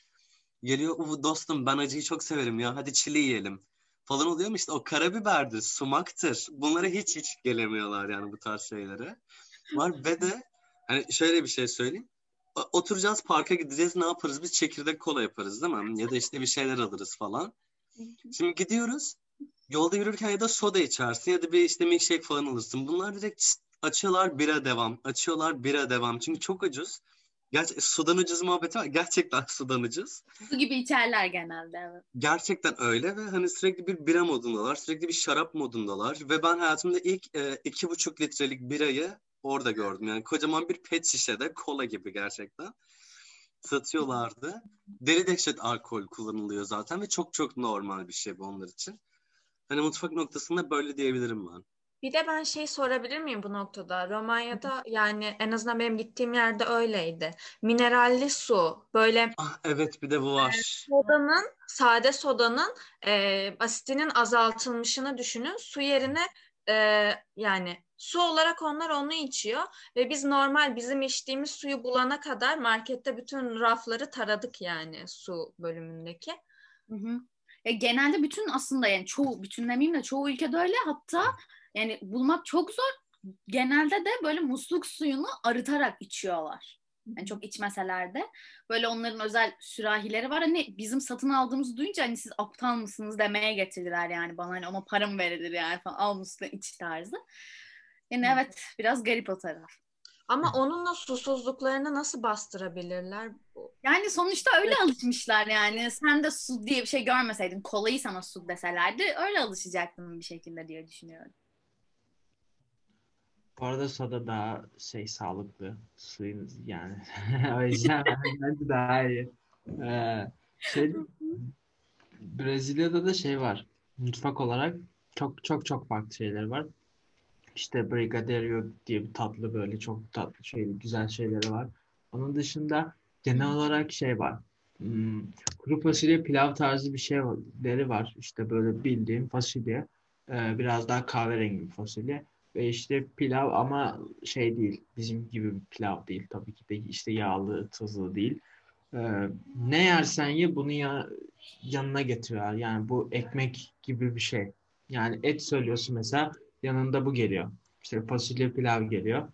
geliyor "Uf, dostum ben acıyı çok severim ya hadi çili yiyelim falan oluyor mu işte o karabiberdir, sumaktır. Bunlara hiç hiç gelemiyorlar yani bu tarz şeylere. Var ve de hani şöyle bir şey söyleyeyim. Oturacağız parka gideceğiz ne yaparız biz çekirdek kola yaparız değil mi? Ya da işte bir şeyler alırız falan. Şimdi gidiyoruz yolda yürürken ya da soda içersin ya da bir işte milkshake falan alırsın. Bunlar direkt açıyorlar bira devam. Açıyorlar bira devam. Çünkü çok ucuz. Gerçi sudan ucuz muhabbeti var. Gerçekten sudan ucuz. Su gibi içerler genelde evet. Gerçekten öyle ve hani sürekli bir bira modundalar. Sürekli bir şarap modundalar. Ve ben hayatımda ilk e, iki buçuk litrelik birayı orada gördüm. Yani kocaman bir pet şişede kola gibi gerçekten satıyorlardı. Deli dehşet alkol kullanılıyor zaten ve çok çok normal bir şey bu onlar için. Hani mutfak noktasında böyle diyebilirim ben. Bir de ben şey sorabilir miyim bu noktada? Romanya'da yani en azından benim gittiğim yerde öyleydi. Mineralli su böyle Ah evet bir de bu var. sodanın, sade sodanın e, asitinin azaltılmışını düşünün. Su yerine e, yani su olarak onlar onu içiyor ve biz normal bizim içtiğimiz suyu bulana kadar markette bütün rafları taradık yani su bölümündeki. Hı hı. Ya genelde bütün aslında yani çoğu bütün demeyeyim de çoğu ülkede öyle hatta yani bulmak çok zor. Genelde de böyle musluk suyunu arıtarak içiyorlar. Yani çok içmeseler de böyle onların özel sürahileri var. Hani bizim satın aldığımızı duyunca hani siz aptal mısınız demeye getirdiler yani bana hani ona para mı verilir yani falan al musluk iç tarzı. Yani evet biraz garip o taraf. Ama onunla susuzluklarını nasıl bastırabilirler? Yani sonuçta öyle alışmışlar yani. Sen de su diye bir şey görmeseydin, kolayı sana su deselerdi öyle alışacaktın bir şekilde diye düşünüyorum. Bu arada soda daha şey sağlıklı suyun yani. (laughs) O yüzden bence daha iyi. Ee, şey, Brezilya'da da şey var. Mutfak olarak çok çok çok farklı şeyler var. İşte Brigadeiro diye bir tatlı böyle çok tatlı şey güzel şeyleri var. Onun dışında genel olarak şey var. Hmm, kuru fasulye pilav tarzı bir şeyleri var. İşte böyle bildiğin fasulye. Ee, biraz daha kahverengi bir fasulye. Ve işte pilav ama şey değil. Bizim gibi bir pilav değil. Tabii ki de işte yağlı, tuzlu değil. Ee, ne yersen ye bunu ya, yanına getiriyorlar. Yani bu ekmek gibi bir şey. Yani et söylüyorsun mesela yanında bu geliyor. İşte fasulye pilav geliyor.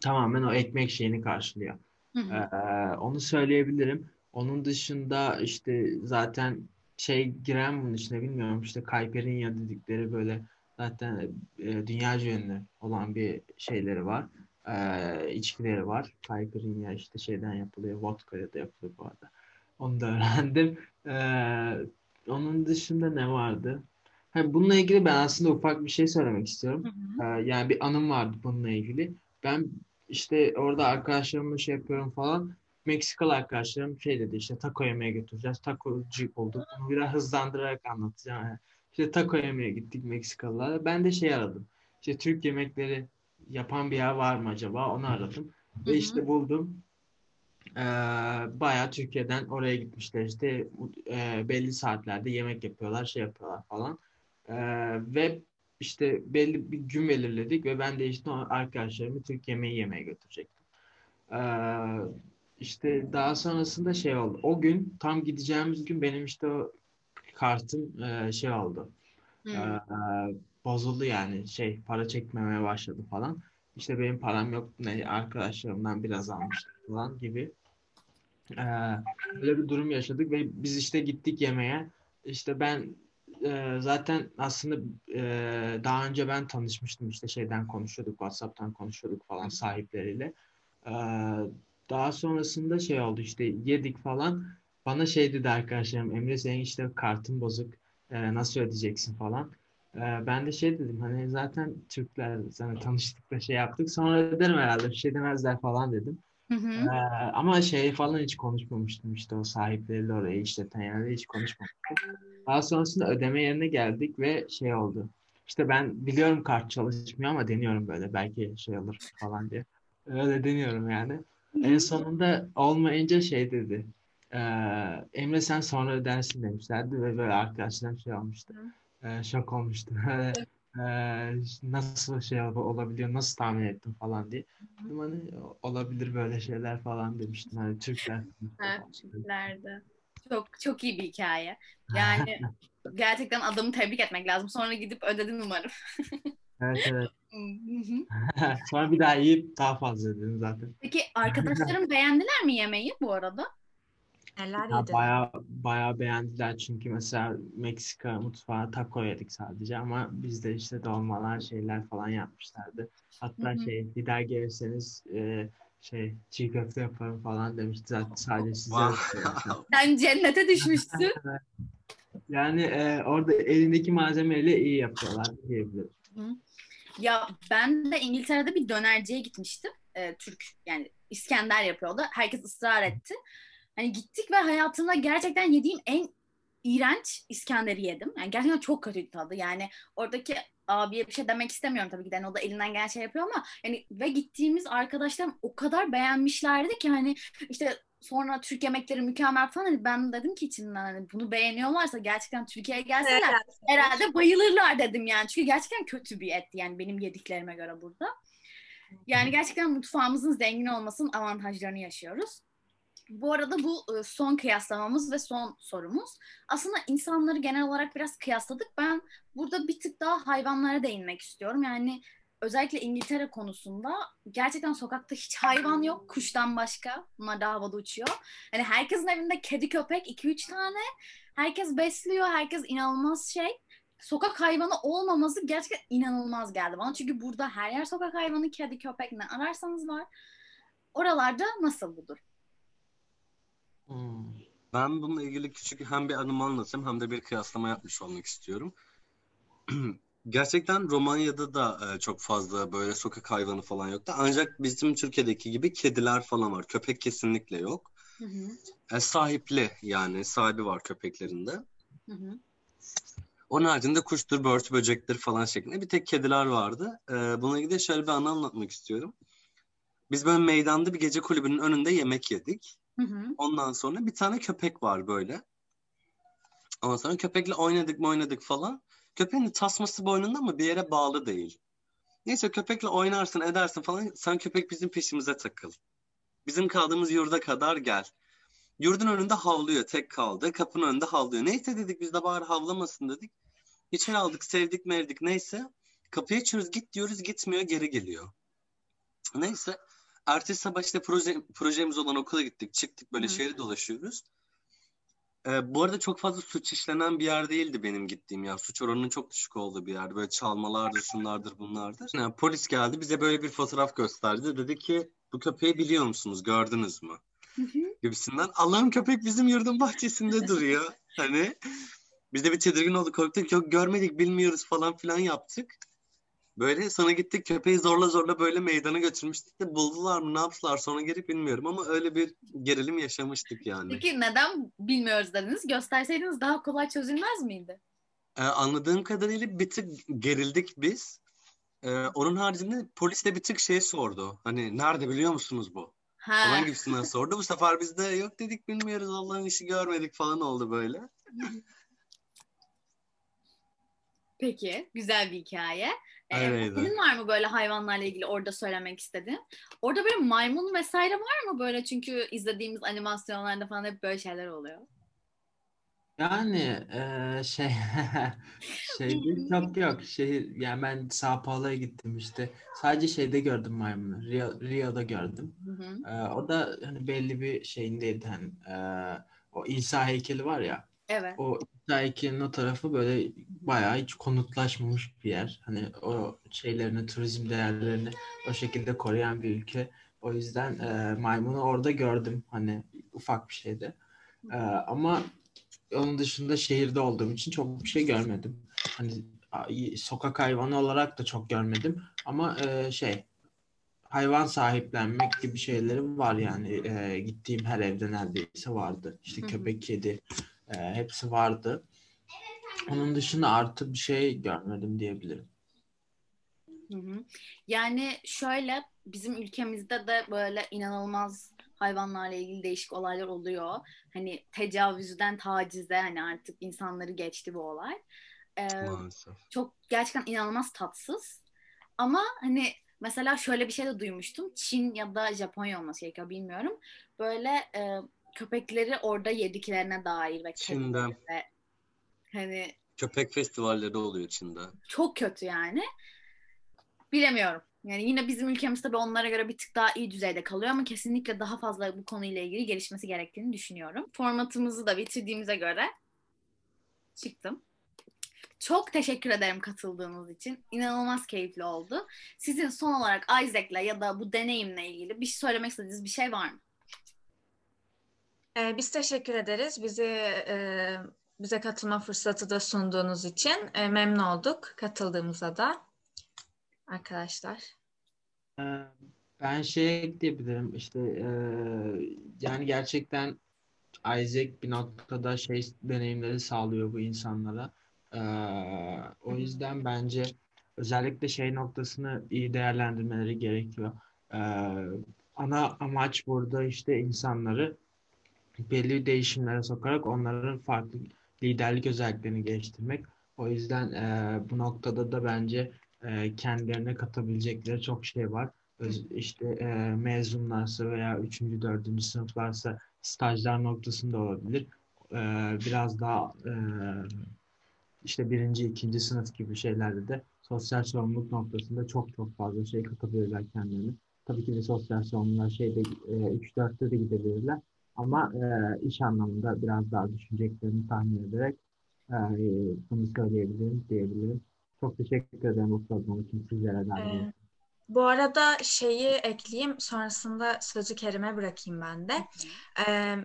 Tamamen o ekmek şeyini karşılıyor. Hı hı. Ee, onu söyleyebilirim. Onun dışında işte zaten şey giren bunun içine bilmiyorum işte caipirinha dedikleri böyle zaten e, dünyaca ünlü olan bir şeyleri var. Ee, içkileri var. Caipirinha işte şeyden yapılıyor. Vodka ya da yapılıyor bu arada. Onu da (laughs) öğrendim. Ee, onun dışında ne vardı? Ha, bununla ilgili ben aslında ufak bir şey söylemek istiyorum. Hı hı. Ee, yani bir anım vardı bununla ilgili. Ben işte orada arkadaşlarımla şey yapıyorum falan. Meksikalı arkadaşlarım şey dedi işte taco yemeye götüreceğiz. Tacocu olduk. Bunu biraz hızlandırarak anlatacağım. Yani işte taco yemeye gittik Meksikalılara. Ben de şey aradım. İşte Türk yemekleri yapan bir yer var mı acaba? Onu aradım. Ve işte buldum. Ee, bayağı Türkiye'den oraya gitmişler işte e, belli saatlerde yemek yapıyorlar şey yapıyorlar falan Ee, ve işte belli bir gün belirledik ve ben de işte arkadaşlarımı Türk yemeği yemeye götürecektim. Ee, işte daha sonrasında şey oldu. O gün tam gideceğimiz gün benim işte o kartım e, şey oldu. Ee, bozuldu yani şey para çekmemeye başladı falan. İşte benim param yok ne arkadaşlarımdan biraz almıştım falan gibi. Ee, böyle bir durum yaşadık ve biz işte gittik yemeğe. İşte ben e, zaten aslında e, daha önce ben tanışmıştım işte şeyden konuşuyorduk WhatsApp'tan konuşuyorduk falan sahipleriyle. Ee, daha sonrasında şey oldu işte yedik falan. Bana şey dedi arkadaşlarım Emre senin işte kartın bozuk e, nasıl ödeyeceksin falan. Ee, ben de şey dedim hani zaten Türkler sana tanıştık da şey yaptık sonra öderim herhalde bir şey demezler falan dedim. Hı hı. Ee, ama şey falan hiç konuşmamıştım işte o sahipleriyle orayı işleten yerle hiç konuşmamıştım. Daha sonrasında ödeme yerine geldik ve şey oldu. İşte ben biliyorum kart çalışmıyor ama deniyorum böyle belki şey olur falan diye. Öyle deniyorum yani. En sonunda olmayınca şey dedi. Emre sen sonra ödersin demişlerdi ve böyle arkadaşlarım şey olmuştu. Ee, şok olmuştu. (laughs) Nasıl şey ol- olabiliyor, nasıl tahmin ettim falan diye. Dedim hani olabilir böyle şeyler falan demiştim. Hani Türkler. (laughs) Ha, Türklerde. Çok çok iyi bir hikaye. (laughs) Yani gerçekten adamı tebrik etmek lazım. Sonra gidip ödedin umarım. Evet evet. Sonra bir daha yiyip daha fazla dedim zaten. Peki arkadaşlarım beğendiler mi yemeği bu arada? Neler Ya yedin? bayağı bayağı beğendiler çünkü mesela Meksika mutfağı taco yedik sadece ama bizde işte dolmalar şeyler falan yapmışlardı. Hatta Hı hı. şey bir daha gelirseniz e, şey çiğ köfte yaparım falan demişti zaten sadece size. (laughs) Sen cennete düşmüşsün. (laughs) Yani e, orada elindeki malzemeyle iyi yapıyorlar diyebilirim. Ya ben de İngiltere'de bir dönerciye gitmiştim. Ee, Türk yani İskender yapıyordu. Herkes ısrar etti. Hani gittik ve hayatımda gerçekten yediğim en iğrenç İskender'i yedim. Yani gerçekten çok kötü tadı. Yani oradaki abiye bir şey demek istemiyorum tabii ki. de. Yani o da elinden gelen şey yapıyor ama yani ve gittiğimiz arkadaşlarım o kadar beğenmişlerdi ki hani işte sonra Türk yemekleri mükemmel falan. Hani ben dedim ki içimden hani bunu beğeniyorlarsa gerçekten Türkiye'ye gelseler herhalde bayılırlar dedim yani. Çünkü gerçekten kötü bir etti yani benim yediklerime göre burada. Yani gerçekten mutfağımızın zengin olmasının avantajlarını yaşıyoruz. Bu arada bu e, son kıyaslamamız ve son sorumuz. Aslında insanları genel olarak biraz kıyasladık. Ben burada bir tık daha hayvanlara değinmek istiyorum. Yani özellikle İngiltere konusunda gerçekten sokakta hiç hayvan yok kuştan başka. Bunlar da havada uçuyor. Yani herkesin evinde kedi köpek 2-3 tane. Herkes besliyor. Herkes inanılmaz şey. Sokak hayvanı olmaması gerçekten inanılmaz geldi bana. Çünkü burada her yer sokak hayvanı, kedi, köpek ne ararsanız var. Oralarda nasıl budur? Hmm. Ben bununla ilgili küçük hem bir anımı anlatayım hem de bir kıyaslama yapmış olmak istiyorum. (clears throat) Gerçekten Romanya'da da e, çok fazla böyle sokak hayvanı falan yoktu. Ancak bizim Türkiye'deki gibi kediler falan var. Köpek kesinlikle yok. Hı hı. E, sahipli yani sahibi var köpeklerinde. Hı hı. Onun haricinde kuştur, börtü, böcektir falan şeklinde bir tek kediler vardı. E, bununla ilgili şöyle bir anı anlatmak istiyorum. Biz böyle meydanda bir gece kulübünün önünde yemek yedik. Hı hı. Ondan sonra bir tane köpek var böyle. Ondan sonra köpekle oynadık mı oynadık falan. Köpeğin tasması boynunda ama bir yere bağlı değil. Neyse köpekle oynarsın edersin falan. Sen köpek bizim peşimize takıl. Bizim kaldığımız yurda kadar gel. Yurdun önünde havlıyor. Tek kaldı. Kapının önünde havlıyor. Neyse dedik biz de bari havlamasın dedik. İçeri aldık sevdik mevdik neyse. Kapıyı açıyoruz git diyoruz gitmiyor geri geliyor. Neyse. Ertesi sabah işte proje, projemiz olan okula gittik. Çıktık böyle Hı. şehri dolaşıyoruz. Ee, bu arada çok fazla suç işlenen bir yer değildi benim gittiğim ya. Suç oranının çok düşük olduğu bir yer. Böyle çalmalardır, şunlardır, bunlardır. Yani polis geldi bize böyle bir fotoğraf gösterdi. Dedi ki bu köpeği biliyor musunuz? Gördünüz mü? Gibisinden. Allah'ım köpek bizim yurdun bahçesinde duruyor. Hani biz de bir tedirgin olduk, korktuk. Yok görmedik, bilmiyoruz falan filan yaptık. Böyle sonra gittik köpeği zorla zorla böyle meydana götürmüştük de buldular mı ne yaptılar sonra geri bilmiyorum ama öyle bir gerilim yaşamıştık yani. Peki neden bilmiyoruz dediniz? Gösterseydiniz daha kolay çözülmez miydi? Ee, anladığım kadarıyla bir tık gerildik biz. Ee, onun haricinde polis de bir tık şey sordu. Hani nerede biliyor musunuz bu? Ha. Falan gibisinden sordu. Bu sefer biz de yok dedik bilmiyoruz Allah'ın işi görmedik falan oldu böyle. Peki, güzel bir hikaye. Ee, Öyleydi. senin var mı böyle hayvanlarla ilgili orada söylemek istediğin? Orada böyle maymun vesaire var mı böyle? Çünkü izlediğimiz animasyonlarda falan hep böyle şeyler oluyor. Yani eee, şey (laughs) (laughs) şeyde çok yok. Şehir yani ben Sao Paulo'ya gittim işte. Sadece şeyde gördüm maymunu. Rio, Rio'da gördüm. Hı hı. Eee, o da hani belli bir şeyindeydi hani eee, o İsa heykeli var ya. Evet. O İsa heykelinin o tarafı böyle bayağı hiç konutlaşmamış bir yer. Hani o şeylerini, turizm değerlerini o şekilde koruyan bir ülke. O yüzden eee, maymunu orada gördüm. Hani ufak bir şeydi. Eee, ama onun dışında şehirde olduğum için çok bir şey görmedim. Hani sokak hayvanı olarak da çok görmedim. Ama eee, şey hayvan sahiplenmek gibi şeylerim var yani. Eee, gittiğim her evde neredeyse vardı. İşte köpek, kedi eee, hepsi vardı. Onun dışında artı bir şey görmedim diyebilirim. Hı hı. Yani şöyle bizim ülkemizde de böyle inanılmaz hayvanlarla ilgili değişik olaylar oluyor. Hani tecavüzden tacize hani artık insanları geçti bu olay. Ee, Maalesef. çok gerçekten inanılmaz tatsız. Ama hani mesela şöyle bir şey de duymuştum. Çin ya da Japonya olması gerekiyor bilmiyorum. Böyle e, köpekleri orada yediklerine dair ve Çin'de. ve hani Köpek festivalleri oluyor Çin'de. çok kötü yani. Bilemiyorum. Yani yine bizim ülkemiz tabii onlara göre bir tık daha iyi düzeyde kalıyor ama kesinlikle daha fazla bu konuyla ilgili gelişmesi gerektiğini düşünüyorum. Formatımızı da bitirdiğimize göre çıktım. Çok teşekkür ederim katıldığınız için. İnanılmaz keyifli oldu. Sizin son olarak Isaac'la ya da bu deneyimle ilgili bir şey söylemek istediğiniz bir şey var mı? Ee, biz teşekkür ederiz. Bizi e, bize katılma fırsatı da sunduğunuz için E, memnun olduk katıldığımıza da arkadaşlar. Ee, Ben şey ekleyebilirim işte eee, yani gerçekten Isaac bir noktada şey deneyimleri sağlıyor bu insanlara. Eee, o yüzden bence özellikle şey noktasını iyi değerlendirmeleri gerekiyor. Ana amaç burada işte insanları belli değişimlere sokarak onların farklı liderlik özelliklerini geliştirmek. O yüzden eee, bu noktada da bence eee, kendilerine katabilecekleri çok şey var. Öz, işte eee, mezunlarsa veya 3. 4. sınıflarsa stajlar noktasında olabilir. Eee, biraz daha eee, işte birinci, ikinci sınıf gibi şeylerde de sosyal sorumluluk noktasında çok çok fazla şey katabilirler kendilerine. Tabii ki de sosyal sorumluluklar şeyde 3-4'te de gidebilirler. Ama e, iş anlamında biraz daha düşüneceklerini tahmin ederek e, bunu söyleyebilirim, diyebilirim. Çok teşekkür ederim bu program için sizlere de. Ee, bu arada şeyi ekleyeyim, sonrasında sözü Kerim'e bırakayım ben de. Ee,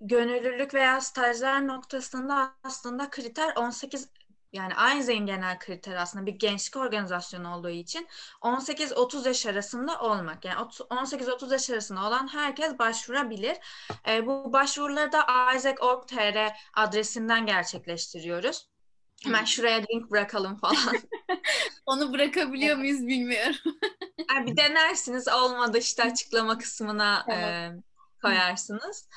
gönüllülük veya stajlar noktasında aslında kriter 18 yani Einstein genel kriter aslında bir gençlik organizasyonu olduğu için 18-30 yaş arasında olmak. Yani 18-30 yaş arasında olan herkes başvurabilir. Ee, bu başvuruları da isaac.org.tr adresinden gerçekleştiriyoruz. Hemen şuraya link bırakalım falan. (laughs) Onu bırakabiliyor muyuz bilmiyorum. (laughs) Yani bir denersiniz olmadı işte açıklama kısmına (laughs) Evet. e, koyarsınız.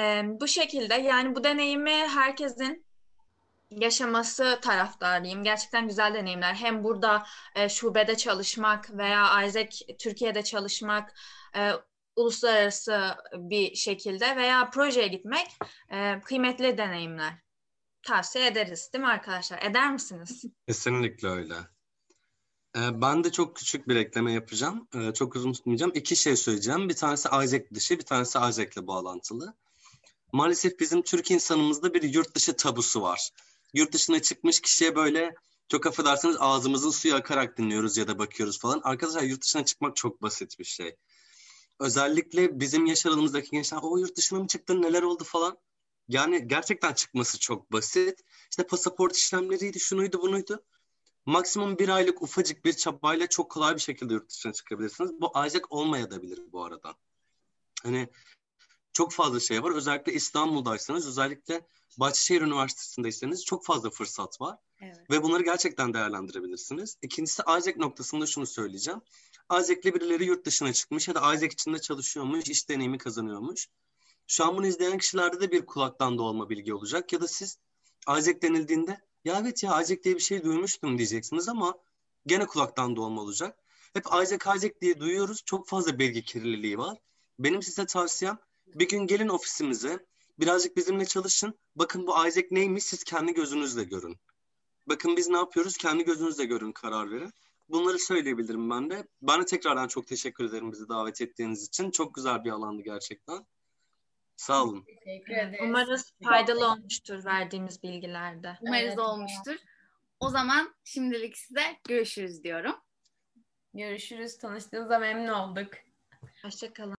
E, bu şekilde yani bu deneyimi herkesin yaşaması taraftarıyım. Gerçekten güzel deneyimler. Hem burada e, şubede çalışmak veya Isaac Türkiye'de çalışmak, e, uluslararası bir şekilde veya projeye gitmek e, kıymetli deneyimler. Tavsiye ederiz değil mi arkadaşlar? Eder misiniz? Kesinlikle öyle. Ee, Ben de çok küçük bir ekleme yapacağım. Ee, Çok uzun tutmayacağım. İki şey söyleyeceğim. Bir tanesi Isaac dışı, bir tanesi Isaac'le bağlantılı. Maalesef bizim Türk insanımızda bir yurt dışı tabusu var. Yurt dışına çıkmış kişiye böyle çok affedersiniz ağzımızın suyu akarak dinliyoruz ya da bakıyoruz falan. Arkadaşlar yurt dışına çıkmak çok basit bir şey. Özellikle bizim yaş aralığımızdaki gençler o yurt dışına mı çıktın neler oldu falan. Yani gerçekten çıkması çok basit. İşte pasaport işlemleriydi, şunuydu, bunuydu. Maksimum bir aylık ufacık bir çabayla çok kolay bir şekilde yurt dışına çıkabilirsiniz. Bu Isaac olmayabilir bu arada. Hani çok fazla şey var. Özellikle İstanbul'daysanız, özellikle Bahçeşehir Üniversitesi'ndeyseniz çok fazla fırsat var. Evet. Ve bunları gerçekten değerlendirebilirsiniz. İkincisi Isaac noktasında şunu söyleyeceğim. Isaac'le birileri yurt dışına çıkmış ya da Isaac içinde çalışıyormuş, iş deneyimi kazanıyormuş. Şu an bunu izleyen kişilerde de bir kulaktan dolma bilgi olacak. Ya da siz Isaac denildiğinde ya evet ya Isaac diye bir şey duymuştum diyeceksiniz ama gene kulaktan dolma olacak. Hep Isaac Isaac diye duyuyoruz. Çok fazla bilgi kirliliği var. Benim size tavsiyem bir gün gelin ofisimize birazcık bizimle çalışın. Bakın bu Isaac neymiş siz kendi gözünüzle görün. Bakın biz ne yapıyoruz kendi gözünüzle görün karar verin. Bunları söyleyebilirim ben de. Ben de tekrardan çok teşekkür ederim bizi davet ettiğiniz için. Çok güzel bir alandı gerçekten. Sağ olun. Teşekkür ederiz. Umarız faydalı olmuştur verdiğimiz bilgilerde. Umarız Evet. olmuştur. O zaman şimdilik size görüşürüz diyorum. Görüşürüz. Tanıştığınızda memnun olduk. Hoşçakalın.